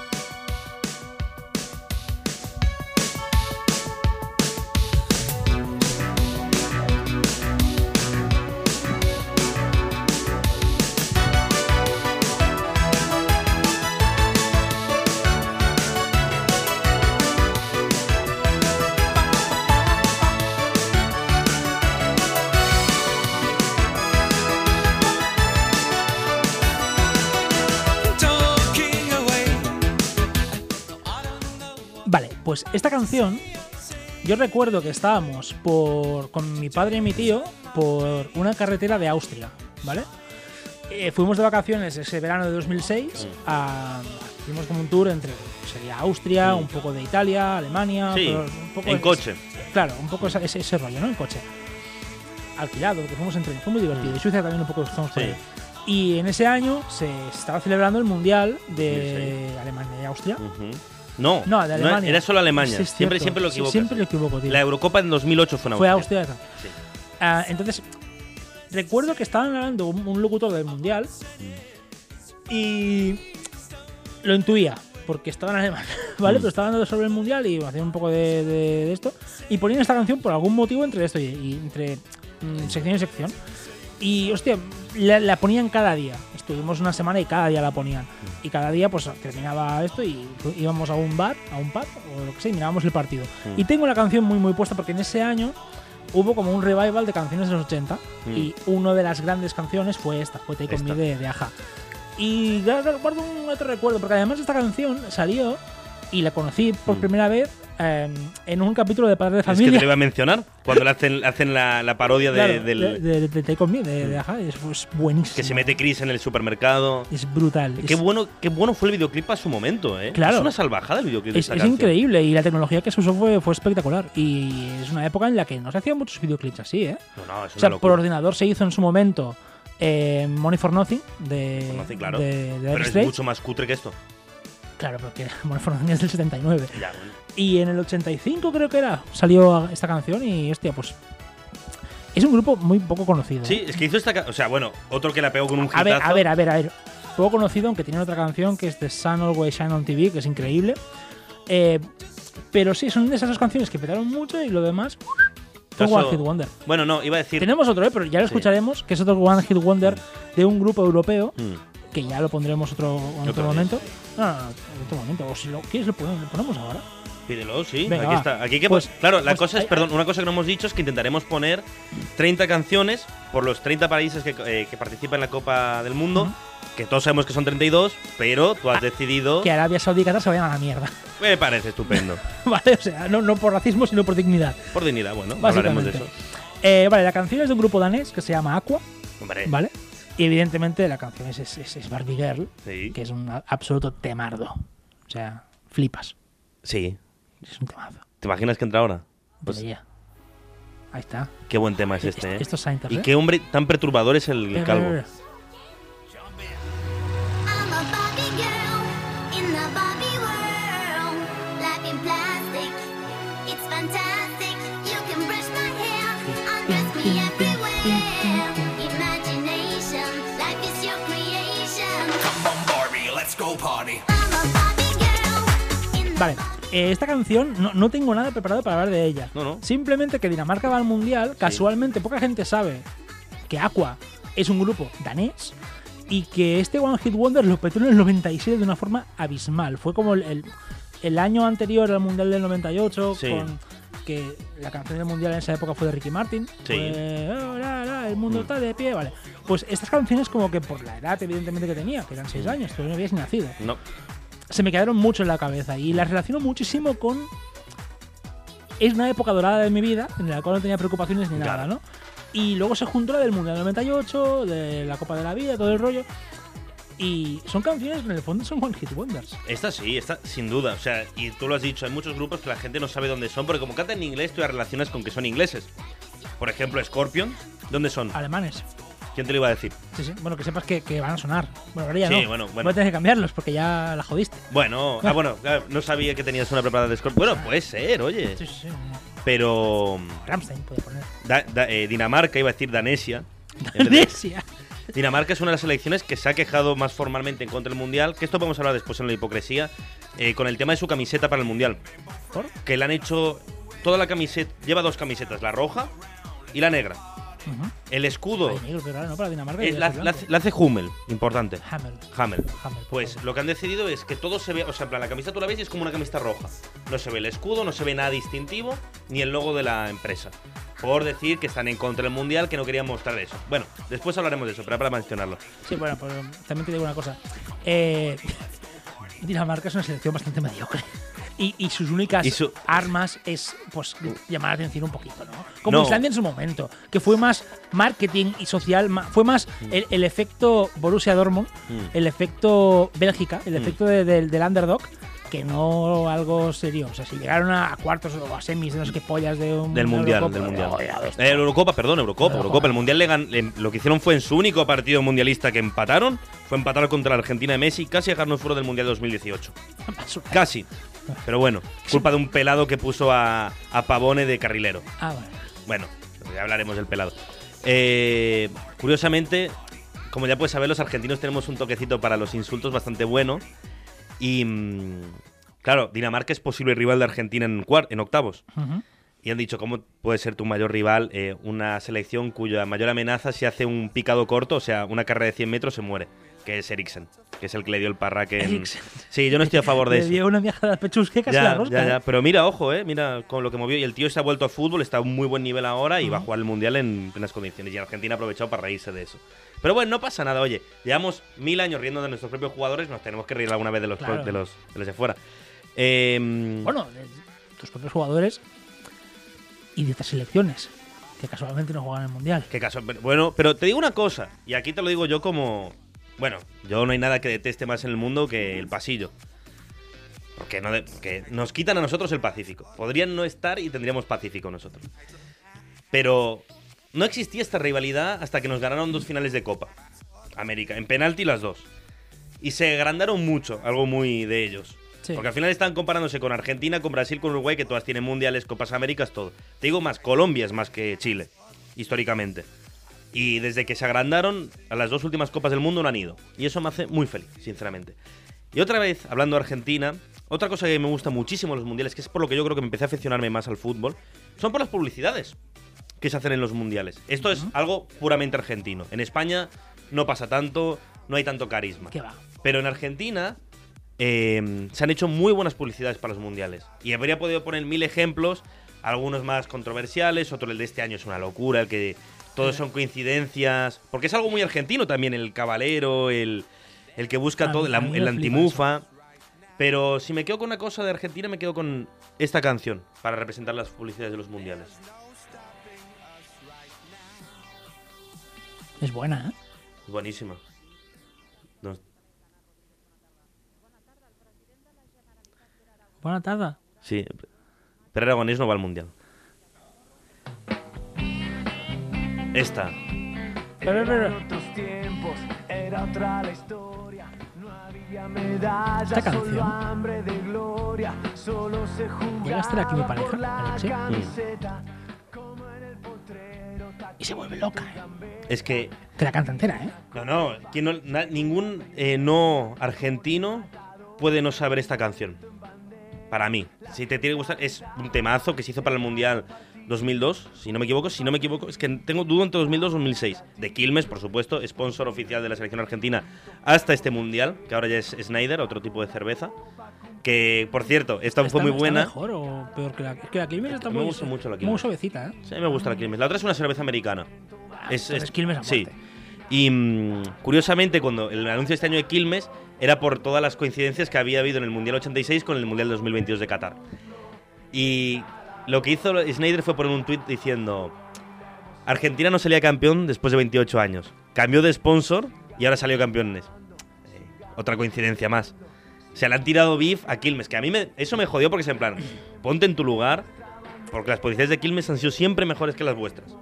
Canción, yo recuerdo que estábamos por, con mi padre y mi tío por una carretera de Austria, ¿vale? Eh, fuimos de vacaciones ese verano de 2006 a, hicimos como un tour entre sería Austria, Mm. un poco de Italia, Alemania, Sí, pero un poco en es- coche. Claro, un poco ese, ese rollo, ¿no? En coche. Alquilado, porque fuimos en tren, fue muy divertido. Y Suiza también un poco estamos por Mm. Sí. ahí. Y en ese año se estaba celebrando el Mundial de Alemania y Austria. Ujú. No, No, de Alemania. era solo Alemania. Sí, siempre, siempre lo Sí, equivoco. siempre lo equivoco, tío. La Eurocopa en 2008 fue en Fue Austria. Austria. tal. Sí. Ah, entonces, recuerdo que estaban hablando un, un locutor del Mundial y lo intuía, porque estaba en alemán, *laughs* ¿vale? Mm. Pero estaba hablando sobre el Mundial y hacían un poco de, de- de esto. Y ponían esta canción por algún motivo entre esto y, y entre mm, sección y sección. Y, hostia, la, la ponían cada día. Estuvimos una semana y cada día la ponían. Y cada día, pues terminaba esto y íbamos a un bar, a un pub o lo que sea, y mirábamos el partido. Mm. Y tengo la canción muy, muy puesta porque en ese año hubo como un revival de canciones de los 80 Mm. y una de las grandes canciones fue esta, fue Take On. Me de, de Aja. Y guardo un otro recuerdo, porque además esta canción salió y la conocí por Mm. primera vez eh, en un capítulo de Padre de Es que te Familia. lo iba a mencionar. Cuando le hacen, hacen la, la parodia de, Claro, del. de, de- de Take On Me, de, de Aja, es, es buenísimo. que se mete Chris en el supermercado. Es brutal. Qué es, bueno, qué bueno fue el videoclip a su momento, ¿eh? Claro. Es una salvajada el videoclip de es, esta es increíble y la tecnología que se usó fue, fue espectacular. Y es una época en la que no se hacían muchos videoclips así, ¿eh? No, no, es O sea, por locura. ordenador se hizo en su momento eh, Money for Nothing de, claro. de, de Pero es mucho más cutre que esto. Claro, porque Nothing es del 79. Ya, bueno. Y en el 85 creo que era, salió esta canción y hostia, pues es un grupo muy poco conocido. Sí, es que hizo esta. O sea, bueno, otro que la pegó con un A ver, a ver, a ver, a ver. Poco conocido, aunque tiene otra canción que es The Sun Always Shine on TV, que es increíble. Eh, pero sí, son de esas dos canciones que petaron mucho y lo demás fue Paso- One Hit Wonder. Bueno, no, iba a decir. Tenemos otro, eh, pero ya lo Sí. escucharemos, que es otro One Hit Wonder de un grupo europeo, Mm. Que ya lo pondremos otro, en otro, momento. No, no, no, en otro momento. O si lo quieres, lo ponemos, lo ponemos ahora. Pídelo, sí. Venga, aquí va. está. Aquí que Pues- claro, la pues cosa es, hay- perdón, una cosa que no hemos dicho es que intentaremos poner 30 canciones por los 30 países que, eh, que participan en la Copa del Mundo. Que todos sabemos que son 32, pero tú has decidido. Que Arabia Saudí y Qatar se vayan a la mierda. *laughs* Me parece estupendo. *laughs* ¿Vale? O sea, no, no por racismo, sino por dignidad. Por dignidad, bueno, hablaremos de eso. Eh, vale, la canción es de un grupo danés que se llama Aqua, Hombre, ¿vale? Y evidentemente la canción es, es, es- Barbie Girl, sí. que es un absoluto temardo. O sea, flipas. Sí. Es un temazo. ¿Te imaginas que entra ahora? Pues. Ahí está. qué buen tema es este, ¿eh? Esto es Sainter, Y qué hombre tan perturbador es el, calvo. Vale, eh, esta canción no, no tengo nada preparado para hablar de ella. No, no. Simplemente que Dinamarca va al mundial. Casualmente, poca gente sabe que Aqua es un grupo danés y que este One Hit Wonder lo petó en el 97 de una forma abismal. Fue como el, el- el año anterior al mundial del 98, Sí. con que la canción del mundial en esa época fue de Ricky Martin. Sí. Fue, "Oh, la, la, el mundo Mm. está de pie, vale. Pues estas canciones, como que por la edad, evidentemente, que tenía, que eran 6 años, todavía no habías nacido No. Se me quedaron mucho en la cabeza y las relaciono muchísimo con. Es una época dorada de mi vida en la cual no tenía preocupaciones ni nada, ¿no? Y luego se juntó la del Mundial 98, de la Copa de la Vida, todo el rollo. Y son canciones que en el fondo son One Hit Wonders. Esta sí, esta sin duda. O sea, y tú lo has dicho, hay muchos grupos que la gente no sabe dónde son, porque como cantan en inglés, tú las relacionas con que son ingleses. Por ejemplo, Scorpion, ¿dónde son? Alemanes. ¿Quién te lo iba a decir? Sí, sí. Bueno, que sepas que, que van a sonar. Bueno, ahora ya Sí, no. bueno, bueno. Voy a tener que cambiarlos porque ya la jodiste. Bueno, ah, bueno, no sabía que tenías una preparada de Scorpion. Bueno, puede ser, oye. Sí, sí, sí. Pero Ramstein puede poner. Da- da- eh, Dinamarca, iba a decir Danesia. *laughs* Indonesia. Dinamarca es una de las selecciones que se ha quejado más formalmente en contra del Mundial, que esto a hablar después en la hipocresía, eh, con el tema de su camiseta para el Mundial. ¿Por? Que le han hecho toda la camiseta, lleva dos camisetas, la roja y la negra. El escudo Ay, negro, pero ahora no para Dinamarca. la, hace- la hace Hummel, importante. Hamel. Por Pues favor. lo que han decidido es que todo se ve, o sea, en plan, la camiseta tú la ves y es como una camiseta roja. No se ve el escudo, no se ve nada distintivo, ni el logo de la empresa. Por decir que están en contra del mundial, que no querían mostrar eso. Bueno, después hablaremos de eso, pero para mencionarlo. Sí, bueno, pero también te digo una cosa. Eh, *laughs* Dinamarca es una selección bastante mediocre. Y, y sus únicas Y su- armas es pues llamar la atención un poquito, ¿no? Como No. Islandia en su momento, que fue más marketing y social, fue más el, el efecto Borussia Dortmund, Mm. el efecto Bélgica, el Mm. efecto de- del- del underdog, que no algo serio. O sea, si llegaron a, cuartos o a semis de no sé qué pollas de un Del mundial, Eurocopa, del mundial. dos- Eh, Eurocopa, perdón, Eurocopa, Eurocopa. Eurocopa. El mundial le gan- lo que hicieron fue en su único partido mundialista que empataron, fue empatar contra la Argentina de Messi, casi dejarnos fuera del mundial 2018. basura. *laughs* Casi. Pero bueno, culpa de un pelado que puso a, a Pavone de carrilero. Ah, bueno. Bueno, ya hablaremos del pelado. Eh, curiosamente, como ya puedes saber, los argentinos tenemos un toquecito para los insultos bastante bueno. Y mm, claro, Dinamarca es posible rival de Argentina en, en octavos. Y han dicho, ¿cómo puede ser tu mayor rival eh, una selección cuya mayor amenaza si hace un picado corto, o sea, una carrera de 100 metros se muere? Que es Eriksen, que es el que le dio el parraque. en-. Sí, yo no estoy a favor de Le eso. dio una viajada al pechusque casi la Ya, rosca. ya, ¿eh? ya. Pero mira, ojo, eh. Mira con lo que movió. Y el tío se ha vuelto a fútbol, está a un muy buen nivel ahora y va a jugar el mundial en plenas condiciones. Y Argentina ha aprovechado para reírse de eso. Pero bueno, no pasa nada, oye. Llevamos mil años riendo de nuestros propios jugadores, nos tenemos que reír alguna vez de los, Claro. de los, de los de fuera. Eh, Bueno, de tus propios jugadores y de otras selecciones que casualmente no juegan el mundial. qué caso. Bueno, pero te digo una cosa, y aquí te lo digo yo como. Bueno, yo no hay nada que deteste más en el mundo que el pasillo. Porque no de- nos quitan a nosotros el Pacífico. Podrían no estar y tendríamos Pacífico nosotros. Pero no existía esta rivalidad hasta que nos ganaron dos finales de Copa. América, en penalti las dos. Y se agrandaron mucho, algo muy de ellos. Sí. Porque al final están comparándose con Argentina, con Brasil, con Uruguay, que todas tienen mundiales, Copas Américas, todo. Te digo más, Colombia es más que Chile, históricamente. Y desde que se agrandaron, a las dos últimas Copas del Mundo no han ido. Y eso me hace muy feliz, sinceramente. Y otra vez, hablando de Argentina, otra cosa que me gusta muchísimo en los mundiales, que es por lo que yo creo que me empecé a aficionarme más al fútbol, son por las publicidades que se hacen en los mundiales. Esto es algo puramente argentino. En España no pasa tanto, no hay tanto carisma. ¿Qué va? Pero en Argentina eh, se han hecho muy buenas publicidades para los mundiales. Y habría podido poner mil ejemplos, algunos más controversiales, otro el de este año es una locura, el que todos son coincidencias. Porque es algo muy argentino también, el cabalero, el, el que busca todo, el, antimufa. Pero si me quedo con una cosa de Argentina, me quedo con esta canción para representar las publicidades de los mundiales. Es buena, ¿eh? Buenísima. No- Buena tarde. sí, pero Aragonés no va al mundial. Medallas, Esta canción. solo hambre de gloria. Solo se jugaba ¿Llega a estar aquí mi pareja, el potrero, y se vuelve loca, ¿eh? Es que Que la canta entera, ¿eh? No, no, que no- na- ningún eh, no argentino puede no saber esta canción. Para mí. Si te tiene que gustar, es un temazo que se hizo para el Mundial 2002, si no me equivoco. Si no me equivoco, es que tengo dudo entre 2002 y 2006. De Quilmes, por supuesto, sponsor oficial de la selección argentina hasta este Mundial, que ahora ya es Snyder, otro tipo de cerveza. Que, por cierto, esta fue ¿Está- muy está mejor o peor que la, es que la Quilmes está Me muy, gusta mucho la muy Quilmes. suavecita, ¿eh? Sí, me gusta la Quilmes. La otra es una cerveza americana. Es, entonces Quilmes a Sí. Y mm, curiosamente, cuando el anuncio de este año de Quilmes era por todas las coincidencias que había habido en el Mundial 86 con el Mundial 2022 de Qatar. Y lo que hizo Snyder fue poner un tuit diciendo: Argentina no salía campeón después de 28 años. Cambió de sponsor y ahora salió campeones. Eh, otra coincidencia más. Se le han tirado beef a Quilmes, que a mí me, eso me jodió porque es en plan, ponte en tu lugar, porque las posiciones de Quilmes han sido siempre mejores que las vuestras.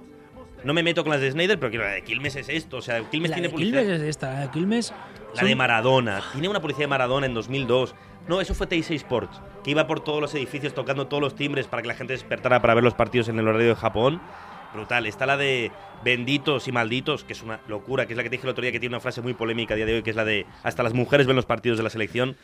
No me meto con las de Snyder, pero la de Quilmes es esto. O sea, Quilmes La tiene de. Quilmes es esta, la de Quilmes. La son- de Maradona. Tiene una publicidad de Maradona en 2002. No, eso fue TI6 Sports, que iba por todos los edificios tocando todos los timbres para que la gente despertara para ver los partidos en el horario de Japón. Brutal. Está la de Benditos y Malditos, que es una locura, que es la que te dije el otro día, que tiene una frase muy polémica a día de hoy, que es la de hasta las mujeres ven los partidos de la selección.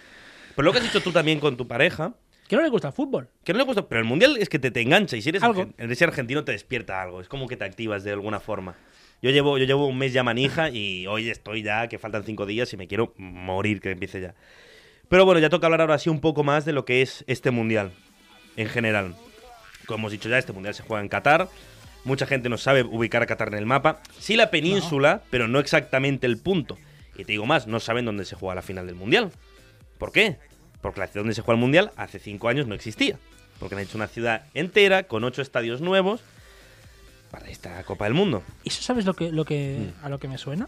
Pero lo que has dicho tú también con tu pareja, Que no le gusta el fútbol. que no le gusta, pero el mundial es que te, te engancha y si eres, Algo. eres argentino te despierta algo, es como que te activas de alguna forma. Yo llevo, yo llevo un mes ya manija y hoy estoy ya, que faltan cinco días y me quiero morir que empiece ya. Pero bueno, ya toca hablar ahora sí un poco más de lo que es este mundial en general. Como hemos dicho ya, este mundial se juega en Qatar. Mucha gente no sabe ubicar a Qatar en el mapa. Sí la península, pero no exactamente el punto. Y te digo más, no saben dónde se juega la final del mundial. ¿Por qué? Porque la ciudad donde se juega el mundial hace cinco años no existía. Porque han hecho una ciudad entera con ocho estadios nuevos para esta Copa del Mundo. ¿Y eso sabes lo que, lo que, Mm. a lo que me suena?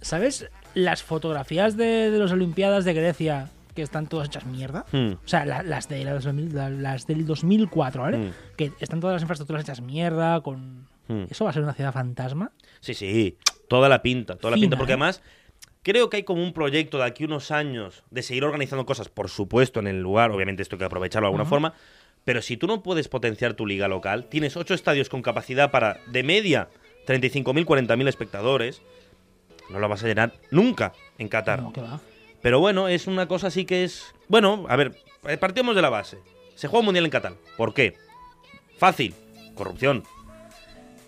¿Sabes las fotografías de, de las Olimpiadas de Grecia que están todas hechas mierda? Hmm. O sea, la- las, de, las, 2000 la- las del 2004, ¿vale? Mm. Que están todas las infraestructuras hechas mierda, con... Hmm. ¿Eso va a ser una ciudad fantasma? Sí, sí, toda la pinta, toda la pinta, porque ¿eh? además creo que hay como un proyecto de aquí unos años de seguir organizando cosas, por supuesto, en el lugar, obviamente esto hay que aprovecharlo de alguna forma, pero si tú no puedes potenciar tu liga local, tienes ocho estadios con capacidad para, de media, 35.000, 40.000 espectadores, no lo vas a llenar nunca en Qatar. No, que va. Pero bueno, es una cosa así que es... Bueno, a ver, eh, partimos de la base. Se juega un mundial en Qatar. ¿Por qué? Fácil. Corrupción.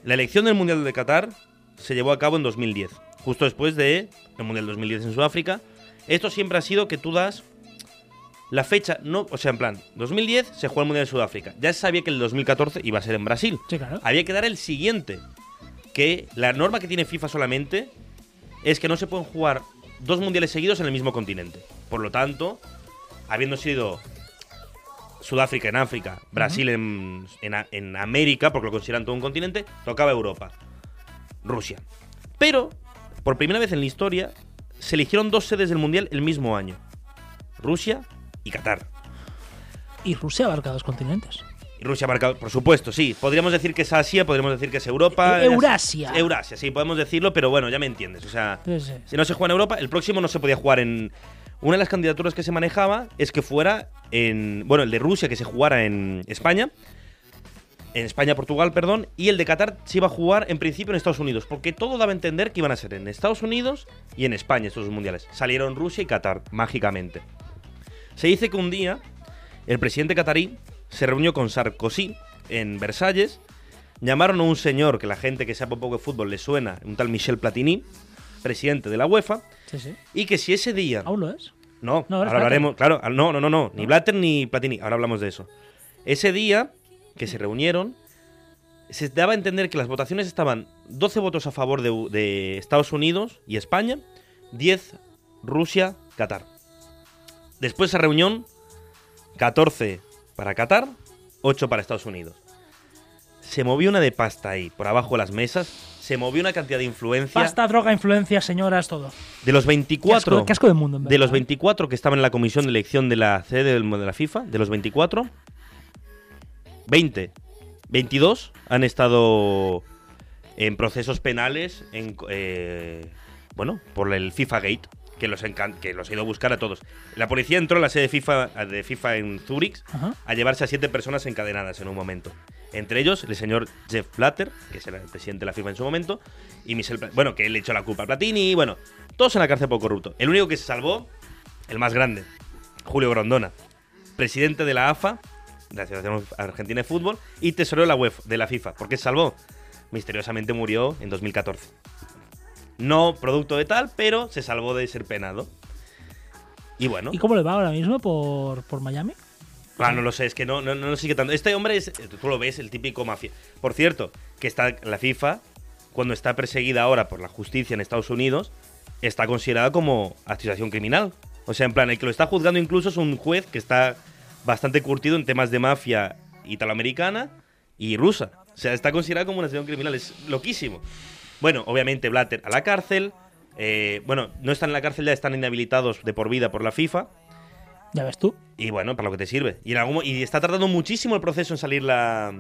La elección del mundial de Qatar se llevó a cabo en 2010, justo después de el mundial 2010 en Sudáfrica. Esto siempre ha sido que tú das la fecha, no, o sea, en plan, 2010 se juega el mundial de Sudáfrica. Ya se sabía que el 2014 iba a ser en Brasil. Sí, claro. Había que dar el siguiente. Que la norma que tiene FIFA solamente es que no se pueden jugar dos mundiales seguidos en el mismo continente. Por lo tanto, habiendo sido Sudáfrica en África, Brasil en, en en América, porque lo consideran todo un continente, tocaba Europa. Rusia. Pero, por primera vez en la historia, se eligieron dos sedes del mundial el mismo año. Rusia y Qatar. Y Rusia abarca dos continentes. Rusia marca, por supuesto, sí. Podríamos decir que es Asia, podríamos decir que es Europa. E- Eurasia. Eurasia, sí, podemos decirlo, pero bueno, ya me entiendes. O sea, Sí, sí. si no se juega en Europa, el próximo no se podía jugar en. Una de las candidaturas que se manejaba es que fuera en. Bueno, el de Rusia, que se jugara en España. En España, Portugal, perdón. Y el de Qatar se iba a jugar en principio en Estados Unidos. Porque todo daba a entender que iban a ser en Estados Unidos y en España estos mundiales. Salieron Rusia y Qatar, mágicamente. Se dice que un día el presidente catarí se reunió con Sarkozy en Versalles. Llamaron a un señor que la gente que sepa un poco de fútbol le suena, un tal Michel Platini, presidente de la UEFA, Sí, sí. y que si ese día. ¿Aún lo es? No, No, ahora hablaremos. Claro, no, no, no, no. Ni Blatter ni Platini. Ahora hablamos de eso. Ese día que se reunieron, se daba a entender que las votaciones estaban 12 votos a favor de Estados Unidos y España, 10 Rusia, Qatar. Después de esa reunión, 14 para Qatar, 8 para Estados Unidos. Se movió una de pasta ahí, por abajo de las mesas. Se movió una cantidad de influencia. Pasta, droga, influencia, señoras, todo. De los Qué 24. asco, qué asco de mundo, en De los verdad, ¿eh? 24 que estaban en la comisión de elección de la sede del- de la FIFA, de los 24, 20, 22 han estado en procesos penales, en, eh, bueno, por el FIFA Gate, que los, que los ha ido a buscar a todos. La policía entró a la sede FIFA, de FIFA en Zurich Ajá. a llevarse a siete personas encadenadas en un momento. Entre ellos, el señor Jeff Blatter, que era el presidente de la FIFA en su momento, y Michel Pla- Bueno, que le echó la culpa a Platini, bueno, todos en la cárcel por corrupto. El único que se salvó, el más grande, Julio Grondona, presidente de la AFA, de la Asociación Argentina de Fútbol, y tesorero de la UEFA, de la FIFA. ¿Por qué se salvó? Misteriosamente murió en 2014. No producto de tal, pero se salvó de ser penado. Y bueno, ¿Y cómo le va ahora mismo por, por Miami? ah, no lo sé, es que no, no, no sigue tanto. Este hombre es, tú lo ves, el típico mafia. Por cierto, que está la FIFA, cuando está perseguida ahora por la justicia en Estados Unidos, está considerada como asociación criminal. O sea, en plan, el que lo está juzgando incluso es un juez que está bastante curtido en temas de mafia italoamericana y rusa. O sea, está considerada como una asociación criminal. Es loquísimo. Bueno, obviamente Blatter a la cárcel. eh, bueno, no están en la cárcel, ya están inhabilitados de por vida por la FIFA. Ya ves tú. Y bueno, para lo que te sirve. Y, en algún y está tardando muchísimo el proceso en salir la,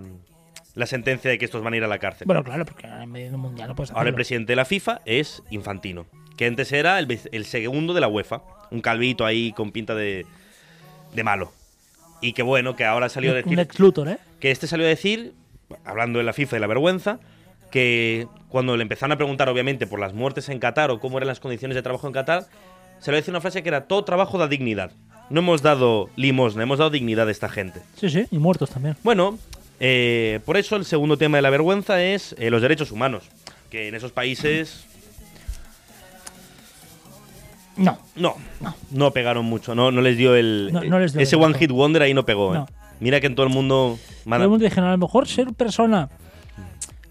la sentencia de que estos van a ir a la cárcel. Bueno, claro, porque ahora en medio del mundial no puedes Ahora el presidente de la FIFA es Infantino, que antes era el, segundo de la UEFA. Un calvito ahí con pinta de, de malo. Y que bueno, que ahora salió a Un decir... ex Luthor, ¿eh? Que este salió a decir, hablando de la FIFA y la vergüenza, que cuando le empezaron a preguntar, obviamente, por las muertes en Qatar o cómo eran las condiciones de trabajo en Qatar, se le decía una frase que era: todo trabajo da dignidad. No hemos dado limosna, hemos dado dignidad a esta gente. Sí, sí, y muertos también. Bueno, eh, por eso el segundo tema de la vergüenza es eh, los derechos humanos. Que en esos países No, no, no, pegaron mucho, no, no les dio el. No- no les dio ese el One. Hit Wonder ahí no pegó, ¿eh? No. Mira que en todo el mundo. todo el mundo dijeron, a lo mejor ser persona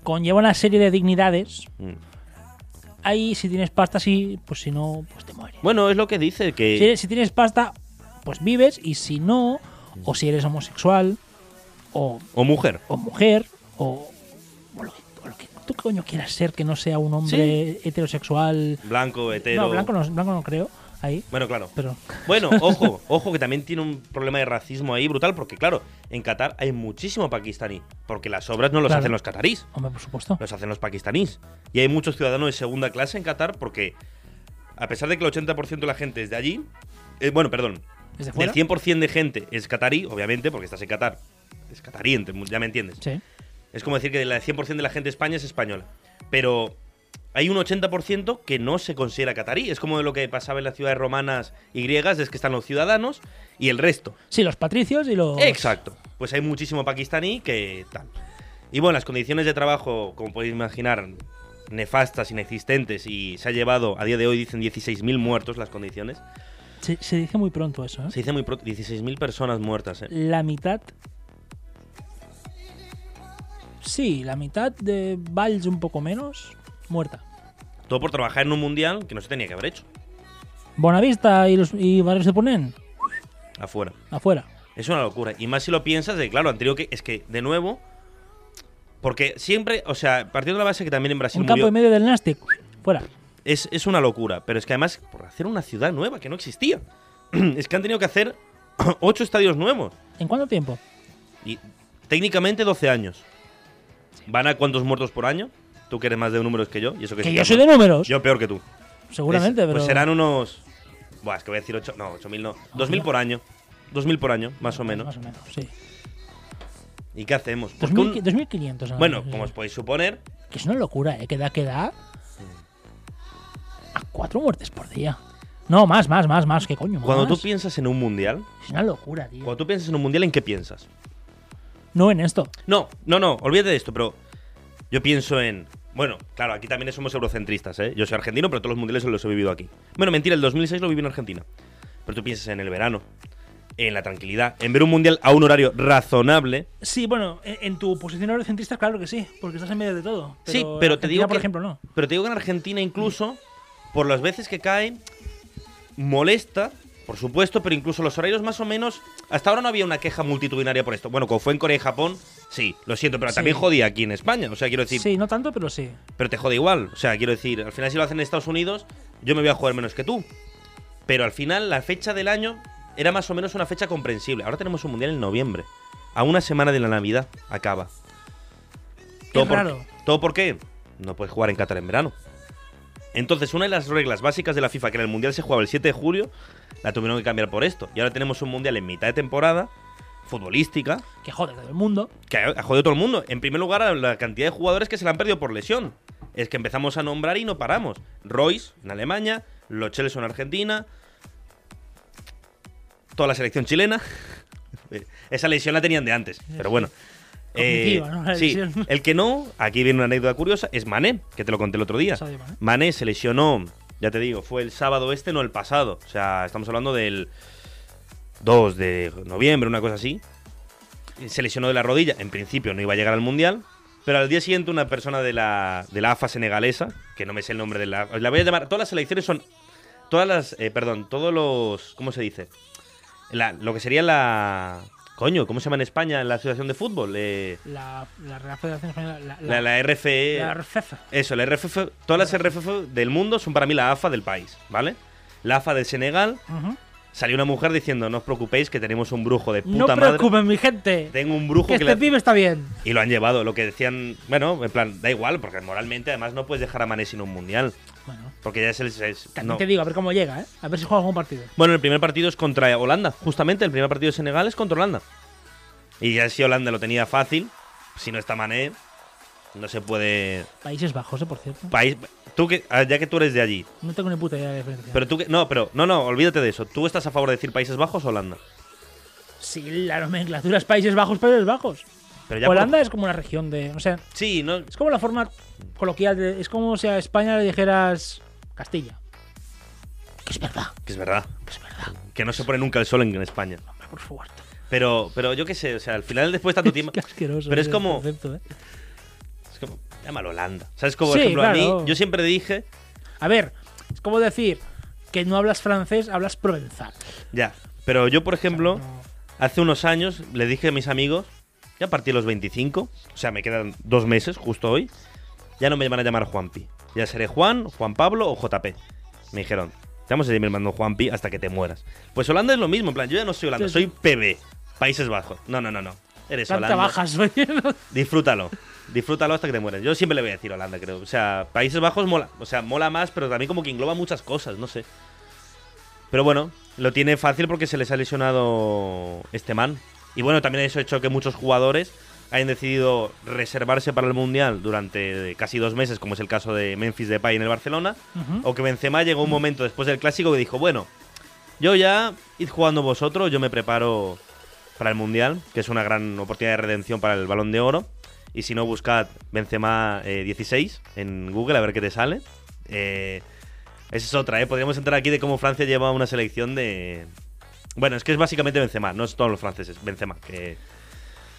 conlleva una serie de dignidades. Mm. Ahí, si tienes pasta, sí, pues si no, pues te mueres. Bueno, es lo que dice, que. Si, si tienes pasta, pues vives, y si no, o si eres homosexual, o, O mujer. o mujer, o, o lo, que, o lo que tú coño quieras ser, que no sea un hombre heterosexual. Blanco, hetero. No, blanco no, blanco no creo, ahí, Bueno, claro. pero... Bueno, *laughs* ojo, ojo que también tiene un problema de racismo ahí brutal, porque claro, en Qatar hay muchísimo pakistaní, porque las obras no Claro. hacen los catarís, Hombre, por supuesto. los hacen los pakistaníes. Y hay muchos ciudadanos de segunda clase en Qatar porque, a pesar de que el 80% de la gente es de allí, eh, bueno, perdón, ¿Desde del fuera? 100% de gente es catarí, obviamente, porque estás en Qatar, es catarí, ya me entiendes. Sí. Es como decir que el 100% de la gente de España es española. Pero hay un 80% que no se considera catarí. Es como lo que pasaba en las ciudades romanas y griegas, es que están los ciudadanos y el resto. Sí, los patricios y los... Exacto. Pues hay muchísimo pakistaní que tal. Y bueno, las condiciones de trabajo, como podéis imaginar, nefastas, inexistentes y se ha llevado, a día de hoy dicen 16.000 muertos las condiciones. Se, se dice muy pronto eso, ¿eh? Se dice muy pronto, 16.000 personas muertas. ¿eh? La mitad... Sí, la mitad de Valls un poco menos, muerta. Todo por trabajar en un mundial que no se tenía que haber hecho. Bonavista y, los, y Barrios de Ponent, Afuera. afuera. Es una locura. Y más si lo piensas, de claro, han tenido que. Es que, de nuevo. Porque siempre, o sea, partiendo de la base que también en Brasil Un campo murió, en medio del Nastic, fuera. es, es una locura. Pero es que además, por hacer una ciudad nueva que no existía, *clears throat* es que han tenido que hacer *clears throat* ocho estadios nuevos. ¿En cuánto tiempo? Y técnicamente 12 años. ¿Van a cuántos muertos por año? Tú que eres más de números que yo. Y eso que, Que yo soy de números. Yo peor que tú. seguramente, Es- pero. Pues serán unos. Buah, es que voy a decir 8. No, 8.000 no. 2.000 por año. 2.000 por año, más o menos. Más o menos, sí. ¿Y qué hacemos? Pues que un- 2000 2500. nada Bueno, como os podéis suponer, Que es una locura, ¿eh? Que da, que da. A cuatro muertes por día. No, más, más, más, más. ¿Qué coño? cuando tú piensas en un mundial, Es una locura, tío. cuando tú piensas en un mundial, ¿en qué piensas? No en esto. No, no, no, olvídate de esto, pero yo pienso en. Bueno, claro, aquí también somos eurocentristas, ¿eh? Yo soy argentino, pero todos los mundiales los he vivido aquí. Bueno, mentira, el 2006 lo viví en Argentina. Pero tú piensas en el verano, en la tranquilidad, en ver un mundial a un horario razonable. Sí, bueno, en, en tu posición eurocentrista, claro que sí, porque estás en medio de todo. sí, pero te digo por ejemplo, no. Pero te digo que en Argentina incluso, por las veces que cae, molesta, por supuesto, pero incluso los horarios más o menos... Hasta ahora no había una queja multitudinaria por esto. Bueno, como fue en Corea y Japón, sí, lo siento, pero Sí. también jodía aquí en España. O sea, quiero decir, Sí, no tanto, pero sí. pero te jode igual. O sea, quiero decir, al final si lo hacen en Estados Unidos, yo me voy a jugar menos que tú. Pero al final la fecha del año era más o menos una fecha comprensible. Ahora tenemos un mundial en noviembre. A una semana de la Navidad acaba. Por, raro. ¿Todo por qué? No puedes jugar en Qatar en verano. Entonces, una de las reglas básicas de la FIFA, que era el mundial se jugaba el 7 de julio, la tuvieron que cambiar por esto. Y ahora tenemos un mundial en mitad de temporada, futbolística Que jode todo el mundo. que ha jodido a todo el mundo. En primer lugar, la cantidad de jugadores que se la han perdido por lesión. Es que empezamos a nombrar y no paramos. Royce en Alemania, Lo Celso en Argentina, toda la selección chilena. *laughs* Esa lesión la tenían de antes, pero bueno. Eh, sí, *laughs* el que no, aquí viene una anécdota curiosa, es Mané, que te lo conté el otro día. Mané se lesionó, ya te digo, fue el sábado este, no el pasado. O sea, estamos hablando del 2 de noviembre, una cosa así. Se lesionó de la rodilla, en principio no iba a llegar al Mundial. Pero al día siguiente una persona de la, de la AFA senegalesa, que no me sé el nombre de la... La voy a llamar... Todas las selecciones son... Todas las... eh, perdón, todos los... ¿Cómo se dice? La- lo que sería la... Coño, ¿cómo se llama en España la Asociación de Fútbol? Eh, La, la Real Federación Española. La, la, la RFE... la RFEF. Eso, la RFF, todas las RFF del mundo son para mí la AFA del país, ¿vale? La AFA de Senegal, Ujú. Salió una mujer diciendo, no os preocupéis que tenemos un brujo de puta No madre. preocupen, mi gente. Tengo un brujo Que que, este le- pibe está bien. Y lo han llevado, lo que decían, bueno, en plan, da igual, porque moralmente además no puedes dejar a Mané sin un mundial, Bueno, porque ya es el... es- también no. te digo, a ver cómo llega, ¿eh? A ver si juega algún partido. Bueno, el primer partido es contra Holanda, justamente el primer partido de Senegal es contra Holanda. Y ya si Holanda lo tenía fácil, si no está Mané, no se puede... Países Bajos, ¿eh? Por cierto. País, tú que, ah, ya que tú eres de allí, No tengo ni puta idea de diferencia. Pero tú que. No, pero. No, no, olvídate de eso. ¿Tú estás a favor de decir Países Bajos o Holanda? Sí, la nomenclatura es Países Bajos, Países Bajos. Pero ya por- Holanda es como una región de. O sea, Sí, no. es como la forma coloquial de. Es como si a España le dijeras Castilla. Que es verdad, Que es verdad. que es verdad. Que no se pone nunca el sol en, en España. Hombre, por favor. Pero, pero yo qué sé, o sea, al final después de tanto *laughs* tiempo. Qué asqueroso. Pero es como- concepto, ¿eh? Llámalo Holanda. ¿Sabes? Como, por Sí, ejemplo, a mí. Yo siempre dije. A ver, es como decir que no hablas francés, hablas provenzal. Ya. Pero yo, por ejemplo, No. hace unos años le dije a mis amigos. Ya a partir de los 25. O sea, me quedan dos meses, justo hoy. Ya no me van a llamar Juanpi. Ya seré Juan, Juan Pablo o JP. Me dijeron. Te vamos a seguir llamando Juanpi hasta que te mueras. Pues Holanda es lo mismo. En plan, yo ya no soy Holanda, Sí, soy sí. PB. Países Bajos. No, no, no, no. Eres Holanda. bajas. *laughs* Disfrútalo. Disfrútalo hasta que te mueras. Yo siempre le voy a decir Holanda, creo. O sea, Países Bajos mola. O sea, mola más, pero también como que engloba muchas cosas, no sé. Pero bueno, lo tiene fácil porque se les ha lesionado este man. Y bueno, también eso ha hecho que muchos jugadores hayan decidido reservarse para el Mundial durante casi dos meses, como es el caso de Memphis Depay en el Barcelona. O que Benzema llegó un momento después del Clásico que dijo, bueno, yo ya id jugando vosotros, yo me preparo para el Mundial, que es una gran oportunidad de redención para el Balón de Oro. Y si no, buscad Benzema eh, 16 en Google a ver qué te sale. Eh, esa es otra, ¿eh? Podríamos entrar aquí de cómo Francia lleva una selección de... Bueno, es que es básicamente Benzema, no es todos los franceses, Benzema. Que...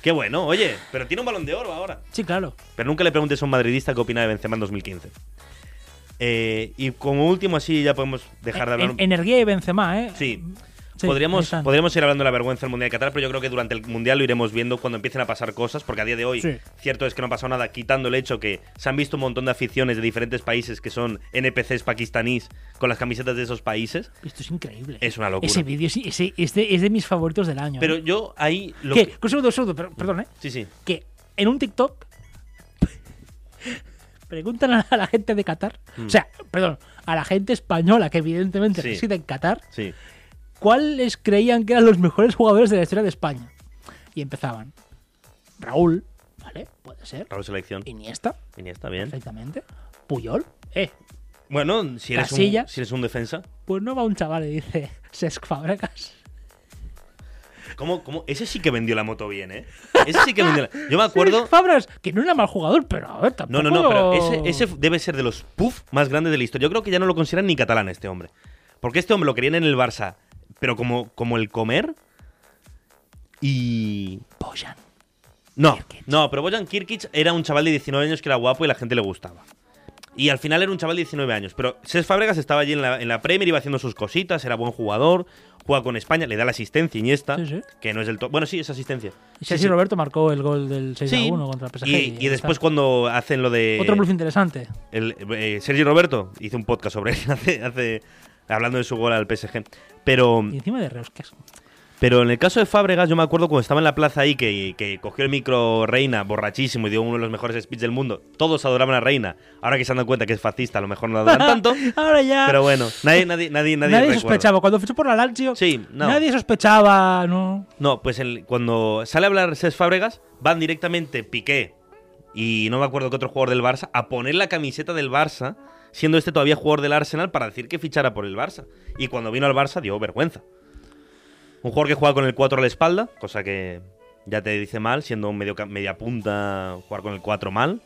Qué bueno, oye, pero tiene un Balón de Oro ahora. Sí, claro. Pero nunca le preguntes a un madridista qué opina de Benzema en 2015. Eh, y como último, así ya podemos dejar de hablar. En- energía y Benzema, ¿eh? Sí. Sí, podríamos, podríamos ir hablando de la vergüenza del Mundial de Qatar, pero yo creo que durante el Mundial lo iremos viendo cuando empiecen a pasar cosas, porque a día de hoy, Sí. cierto es que no ha pasado nada, quitando el hecho que se han visto un montón de aficiones de diferentes países que son NPCs pakistaníes con las camisetas de esos países. Esto es increíble. Es una locura. Ese vídeo sí, ese- es, de, es de mis favoritos del año. Pero ¿eh? yo ahí. Lo que- Un segundo, un segundo, per- perdón, ¿eh? Sí, sí. Que en un TikTok *laughs* preguntan a la gente de Qatar, o sea, perdón, a la gente española que evidentemente Mm. Sí. reside en Qatar, Sí. Cuáles creían que eran los mejores jugadores de la historia de España. Y empezaban. Raúl, ¿vale? Puede ser. Raúl Selección. Iniesta, Iniesta, bien. perfectamente. Puyol, eh. Bueno, si eres, un, si eres un defensa. Pues no va un chaval y dice, *laughs* Sesc Fabregas. ¿Cómo, cómo? Ese sí que vendió la moto bien, ¿eh? Ese sí que vendió la... *laughs* Yo me acuerdo... Sesc Fabregas, que no era mal jugador, pero a ver, tampoco... No, no, no, pero ese, ese debe ser de los puff más grandes de la historia. Yo creo que ya no lo consideran ni catalán este hombre. Porque este hombre lo querían en el Barça, pero como, como el comer. Y. Bojan. No, Kirkic. no, pero Bojan Kirkic era un chaval de 19 años que era guapo y la gente le gustaba. Y al final era un chaval de 19 años. Pero Cesc Fábregas estaba allí en la, en la Premier, iba haciendo sus cositas, era buen jugador, juega con España, le da la asistencia Iniesta, Sí, sí. que no es del top. Bueno, sí, es asistencia. Y Sí. Roberto marcó el gol del 6 Sí. a 1 contra PSG. Y, y después cuando hacen lo de. Otro bluff interesante. El, eh, Sergi Roberto hizo un podcast sobre él *laughs* hace, hace- hablando de su gol al PSG. Pero, Y encima de Reus, que es- Pero en el caso de Fábregas, yo me acuerdo cuando estaba en la plaza ahí, que, que cogió el micro Reina, borrachísimo, y dio uno de los mejores speech del mundo. Todos adoraban a Reina. Ahora que se han dado cuenta que es fascista, a lo mejor no la adoran *laughs* tanto. Ahora ya. Pero bueno, nadie, nadie, nadie, nadie, Nadie, sospechaba. Cuando fichó por la Lazio, Sí, no. nadie sospechaba, ¿no? No, pues el- cuando sale a hablar Cés Fábregas, van directamente Piqué y no me acuerdo qué otro jugador del Barça a poner la camiseta del Barça, siendo este todavía jugador del Arsenal, para decir que fichara por el Barça. Y cuando vino al Barça dio vergüenza. Un jugador que juega con el 4 a la espalda, cosa que ya te dice mal, siendo un medio, media punta, jugar con el 4 mal.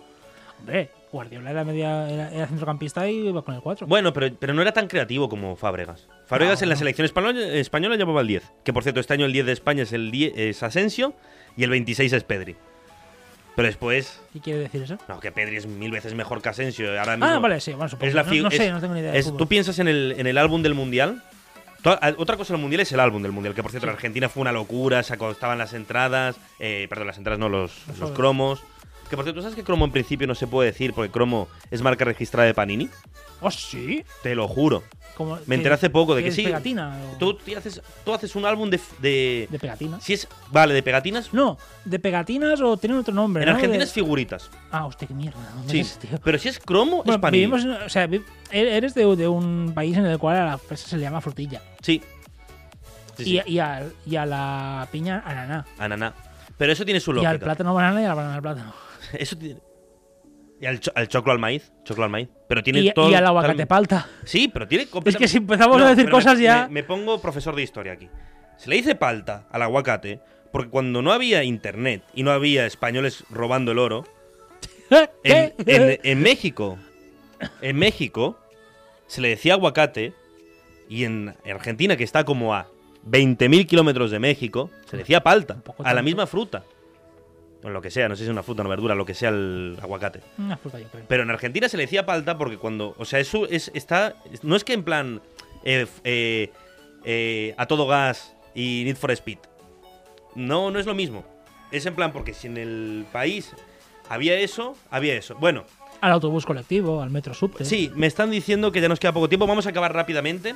Hombre, Guardiola era, media, era, era centrocampista y iba con el 4. Bueno, pero, pero no era tan creativo como Fábregas. Fábregas No, en la no. selección española, española llevaba el 10. Que por cierto, este año el 10 de España es el 10 es Asensio y el 26 es Pedri. Pero después ¿Qué quiere decir eso? No, que Pedri es mil veces mejor que Asensio. Ahora Ah, mismo vale, sí, bueno, supongo. es la no, sé, es- no tengo ni idea es-. Tú piensas en el, en el álbum del Mundial. Otra cosa del Mundial es el álbum del Mundial, que por cierto en Argentina fue una locura, se acostaban las entradas, eh, perdón, las entradas no, los, los cromos. Que por cierto, ¿tú sabes que cromo en principio no se puede decir porque cromo es marca registrada de Panini? ¿Oh, sí? Te lo juro. Como Me enteré hace poco de que es sí. pegatina? o- Tú, tú haces, tú haces un álbum de, de, ¿De pegatinas? Si es. Vale, de pegatinas. No, de pegatinas o tienen otro nombre. en ¿no? Argentina De- es figuritas. Ah, hostia, qué mierda. Sí. tío. Pero si es cromo, es Panini. vivimos o sea, e- eres de, de un país en el cual a la fresa se le llama frutilla. Sí. Sí, sí. Y, y a, y a la piña, ananá. Ananá. Pero eso tiene su Y lógica. al plátano, banana y a la banana, plátano. *laughs* Eso tiene. Y al, cho- al choclo al maíz. Choclo al maíz. Pero tiene Y, todo. y al aguacate palta. Sí, pero tiene. Es que si empezamos a decir me- cosas ya- Me, me pongo profesor de historia aquí. Se le dice palta al aguacate porque cuando no había internet y no había españoles robando el oro, *laughs* en, en- en México, en México, se le decía aguacate y en Argentina, que está como a 20.000 kilómetros de México, se le decía palta, a la misma fruta. O lo que sea, no sé si es una fruta o una verdura, lo que sea el aguacate. Una fruta, yo creo. Pero en Argentina se le decía palta porque cuando. O sea, eso es, está. No es que en plan. eh, eh, eh, a todo gas y Need for Speed. No, no es lo mismo. Es en plan porque si en el país había eso, había eso. Bueno, Al autobús colectivo, al metro subte. sí, me están diciendo que ya nos queda poco tiempo. Vamos a acabar rápidamente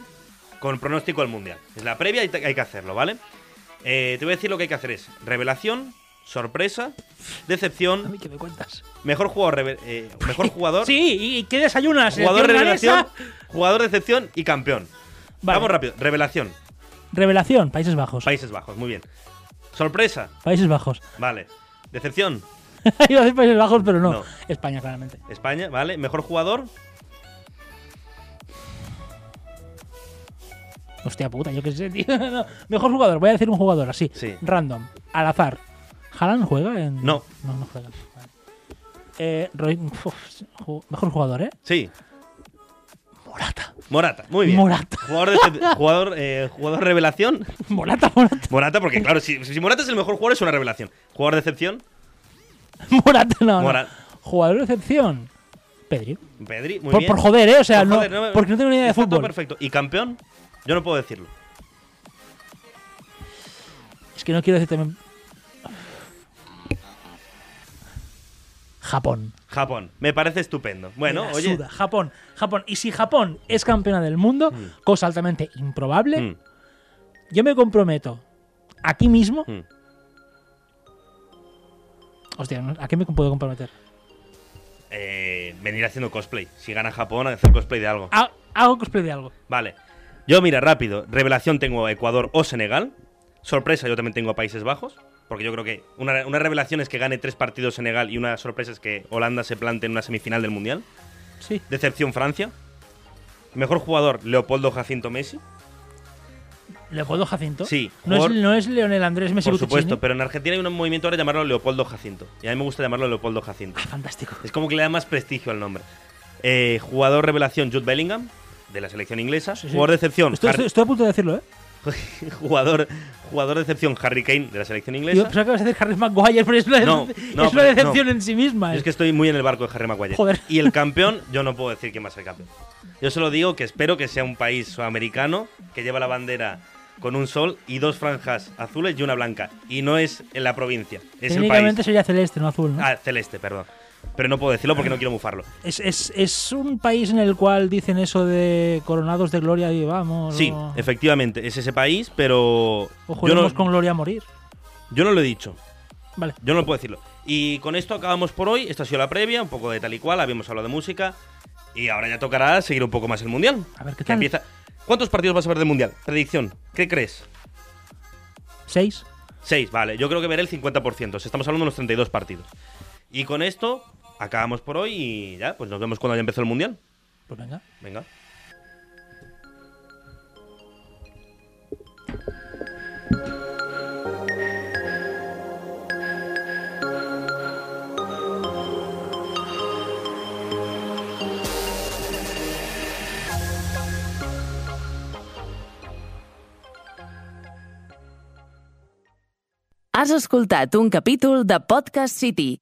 con el pronóstico del mundial. Es la previa y hay que hacerlo, ¿vale? Te voy a decir lo que hay que hacer: es revelación, sorpresa, A decepción, mí, ¿qué me cuentas? mejor jugador, eh, mejor *laughs* jugador. Sí, ¿y qué desayunas? Jugador ¿Selección revelación, danesa? jugador de excepción y campeón. Vale. Vamos rápido. Revelación. Revelación, Países Bajos. Países Bajos, muy bien. Sorpresa. Países Bajos. Vale. Decepción. *laughs* Iba a decir Países Bajos, pero no. No. España, claramente. España, vale. Mejor jugador. Hostia puta, yo qué sé, tío. *laughs* No. Mejor jugador, voy a decir un jugador así. Sí. Random, al azar. ¿Haaland juega en.? No. No, no juega. Vale. Eh, Roy- uf, ju- mejor jugador, ¿eh? Sí. Morata. Morata, muy bien. Morata. Jugador, de jugador, eh, jugador revelación. *laughs* Morata, Morata. Morata, porque claro, si, si Morata es el mejor jugador, es una revelación. Jugador de excepción. Morata, no. no. Jugador de excepción. Pedri. Pedri, muy Por, bien. por joder, ¿eh? O sea, Por no, porque no tengo ni idea de fútbol. perfecto. ¿Y campeón? Yo no puedo decirlo. Es que no quiero decir también. Japón. Japón. Me parece estupendo. Bueno, Me oye. suda. Japón. Japón. Y si Japón es campeona del mundo, cosa altamente improbable, Mm, yo me comprometo aquí mismo. mm. Hostia. ¿a qué me puedo comprometer? Eh, venir haciendo cosplay. Si gana Japón, hacer cosplay de algo. Ha- Hago cosplay de algo. Vale. Yo, mira, rápido. Revelación tengo Ecuador o Senegal. Sorpresa, yo también tengo Países Bajos. Porque yo creo que una, una revelación es que gane tres partidos Senegal y una sorpresa es que Holanda se plante en una semifinal del Mundial. Sí. Decepción Francia. Mejor jugador, Leopoldo Jacinto Messi. Leopoldo Jacinto. Sí, No es, no es Leonel Andrés Messi Por Buttigieg? supuesto, pero en Argentina hay un movimiento ahora llamarlo Leopoldo Jacinto. Y a mí me gusta llamarlo Leopoldo Jacinto. Ah, fantástico. Es como que le da más prestigio al nombre. Eh, jugador revelación, Jude Bellingham, de la selección inglesa. Sí, sí. Jugador de excepción, Estoy, estoy- estoy a punto de decirlo, ¿eh? *laughs* jugador, jugador de excepción, Harry Kane, de la selección Yo inglesa. pensaba que ibas a decir Harry Maguire, pero es una, No, no, es una pero- decepción no. en sí misma. Es que estoy muy en el barco de Harry Maguire. Joder. Y el campeón, yo no puedo decir quién va a ser campeón. Yo solo digo que espero que sea un país sudamericano que lleva la bandera con un sol y dos franjas azules y una blanca. Y no es en la provincia, es el país. sería celeste, no azul, ¿no? Ah, celeste, perdón. Pero no puedo decirlo porque no quiero mufarlo. Es, es, es un país en el cual dicen eso de coronados de gloria y vamos. Sí, o, efectivamente, es ese país, pero o no, con gloria a morir. yo no lo he dicho. Vale. Yo no puedo decirlo. Y con esto acabamos por hoy. Esta ha sido la previa, un poco de tal y cual. Habíamos hablado de música. Y ahora ya tocará seguir un poco más el mundial. A ver qué tal. empieza. ¿Cuántos partidos vas a ver del mundial? Predicción. ¿Qué crees? Seis. Seis, vale. Yo creo que veré el 50%. O sea, Estamos hablando de unos 32 partidos. Y con esto acabamos por hoy y ya, pues nos vemos cuando haya empezado el mundial. Pues venga. Venga. Has escoltat un capítol de Podcast City,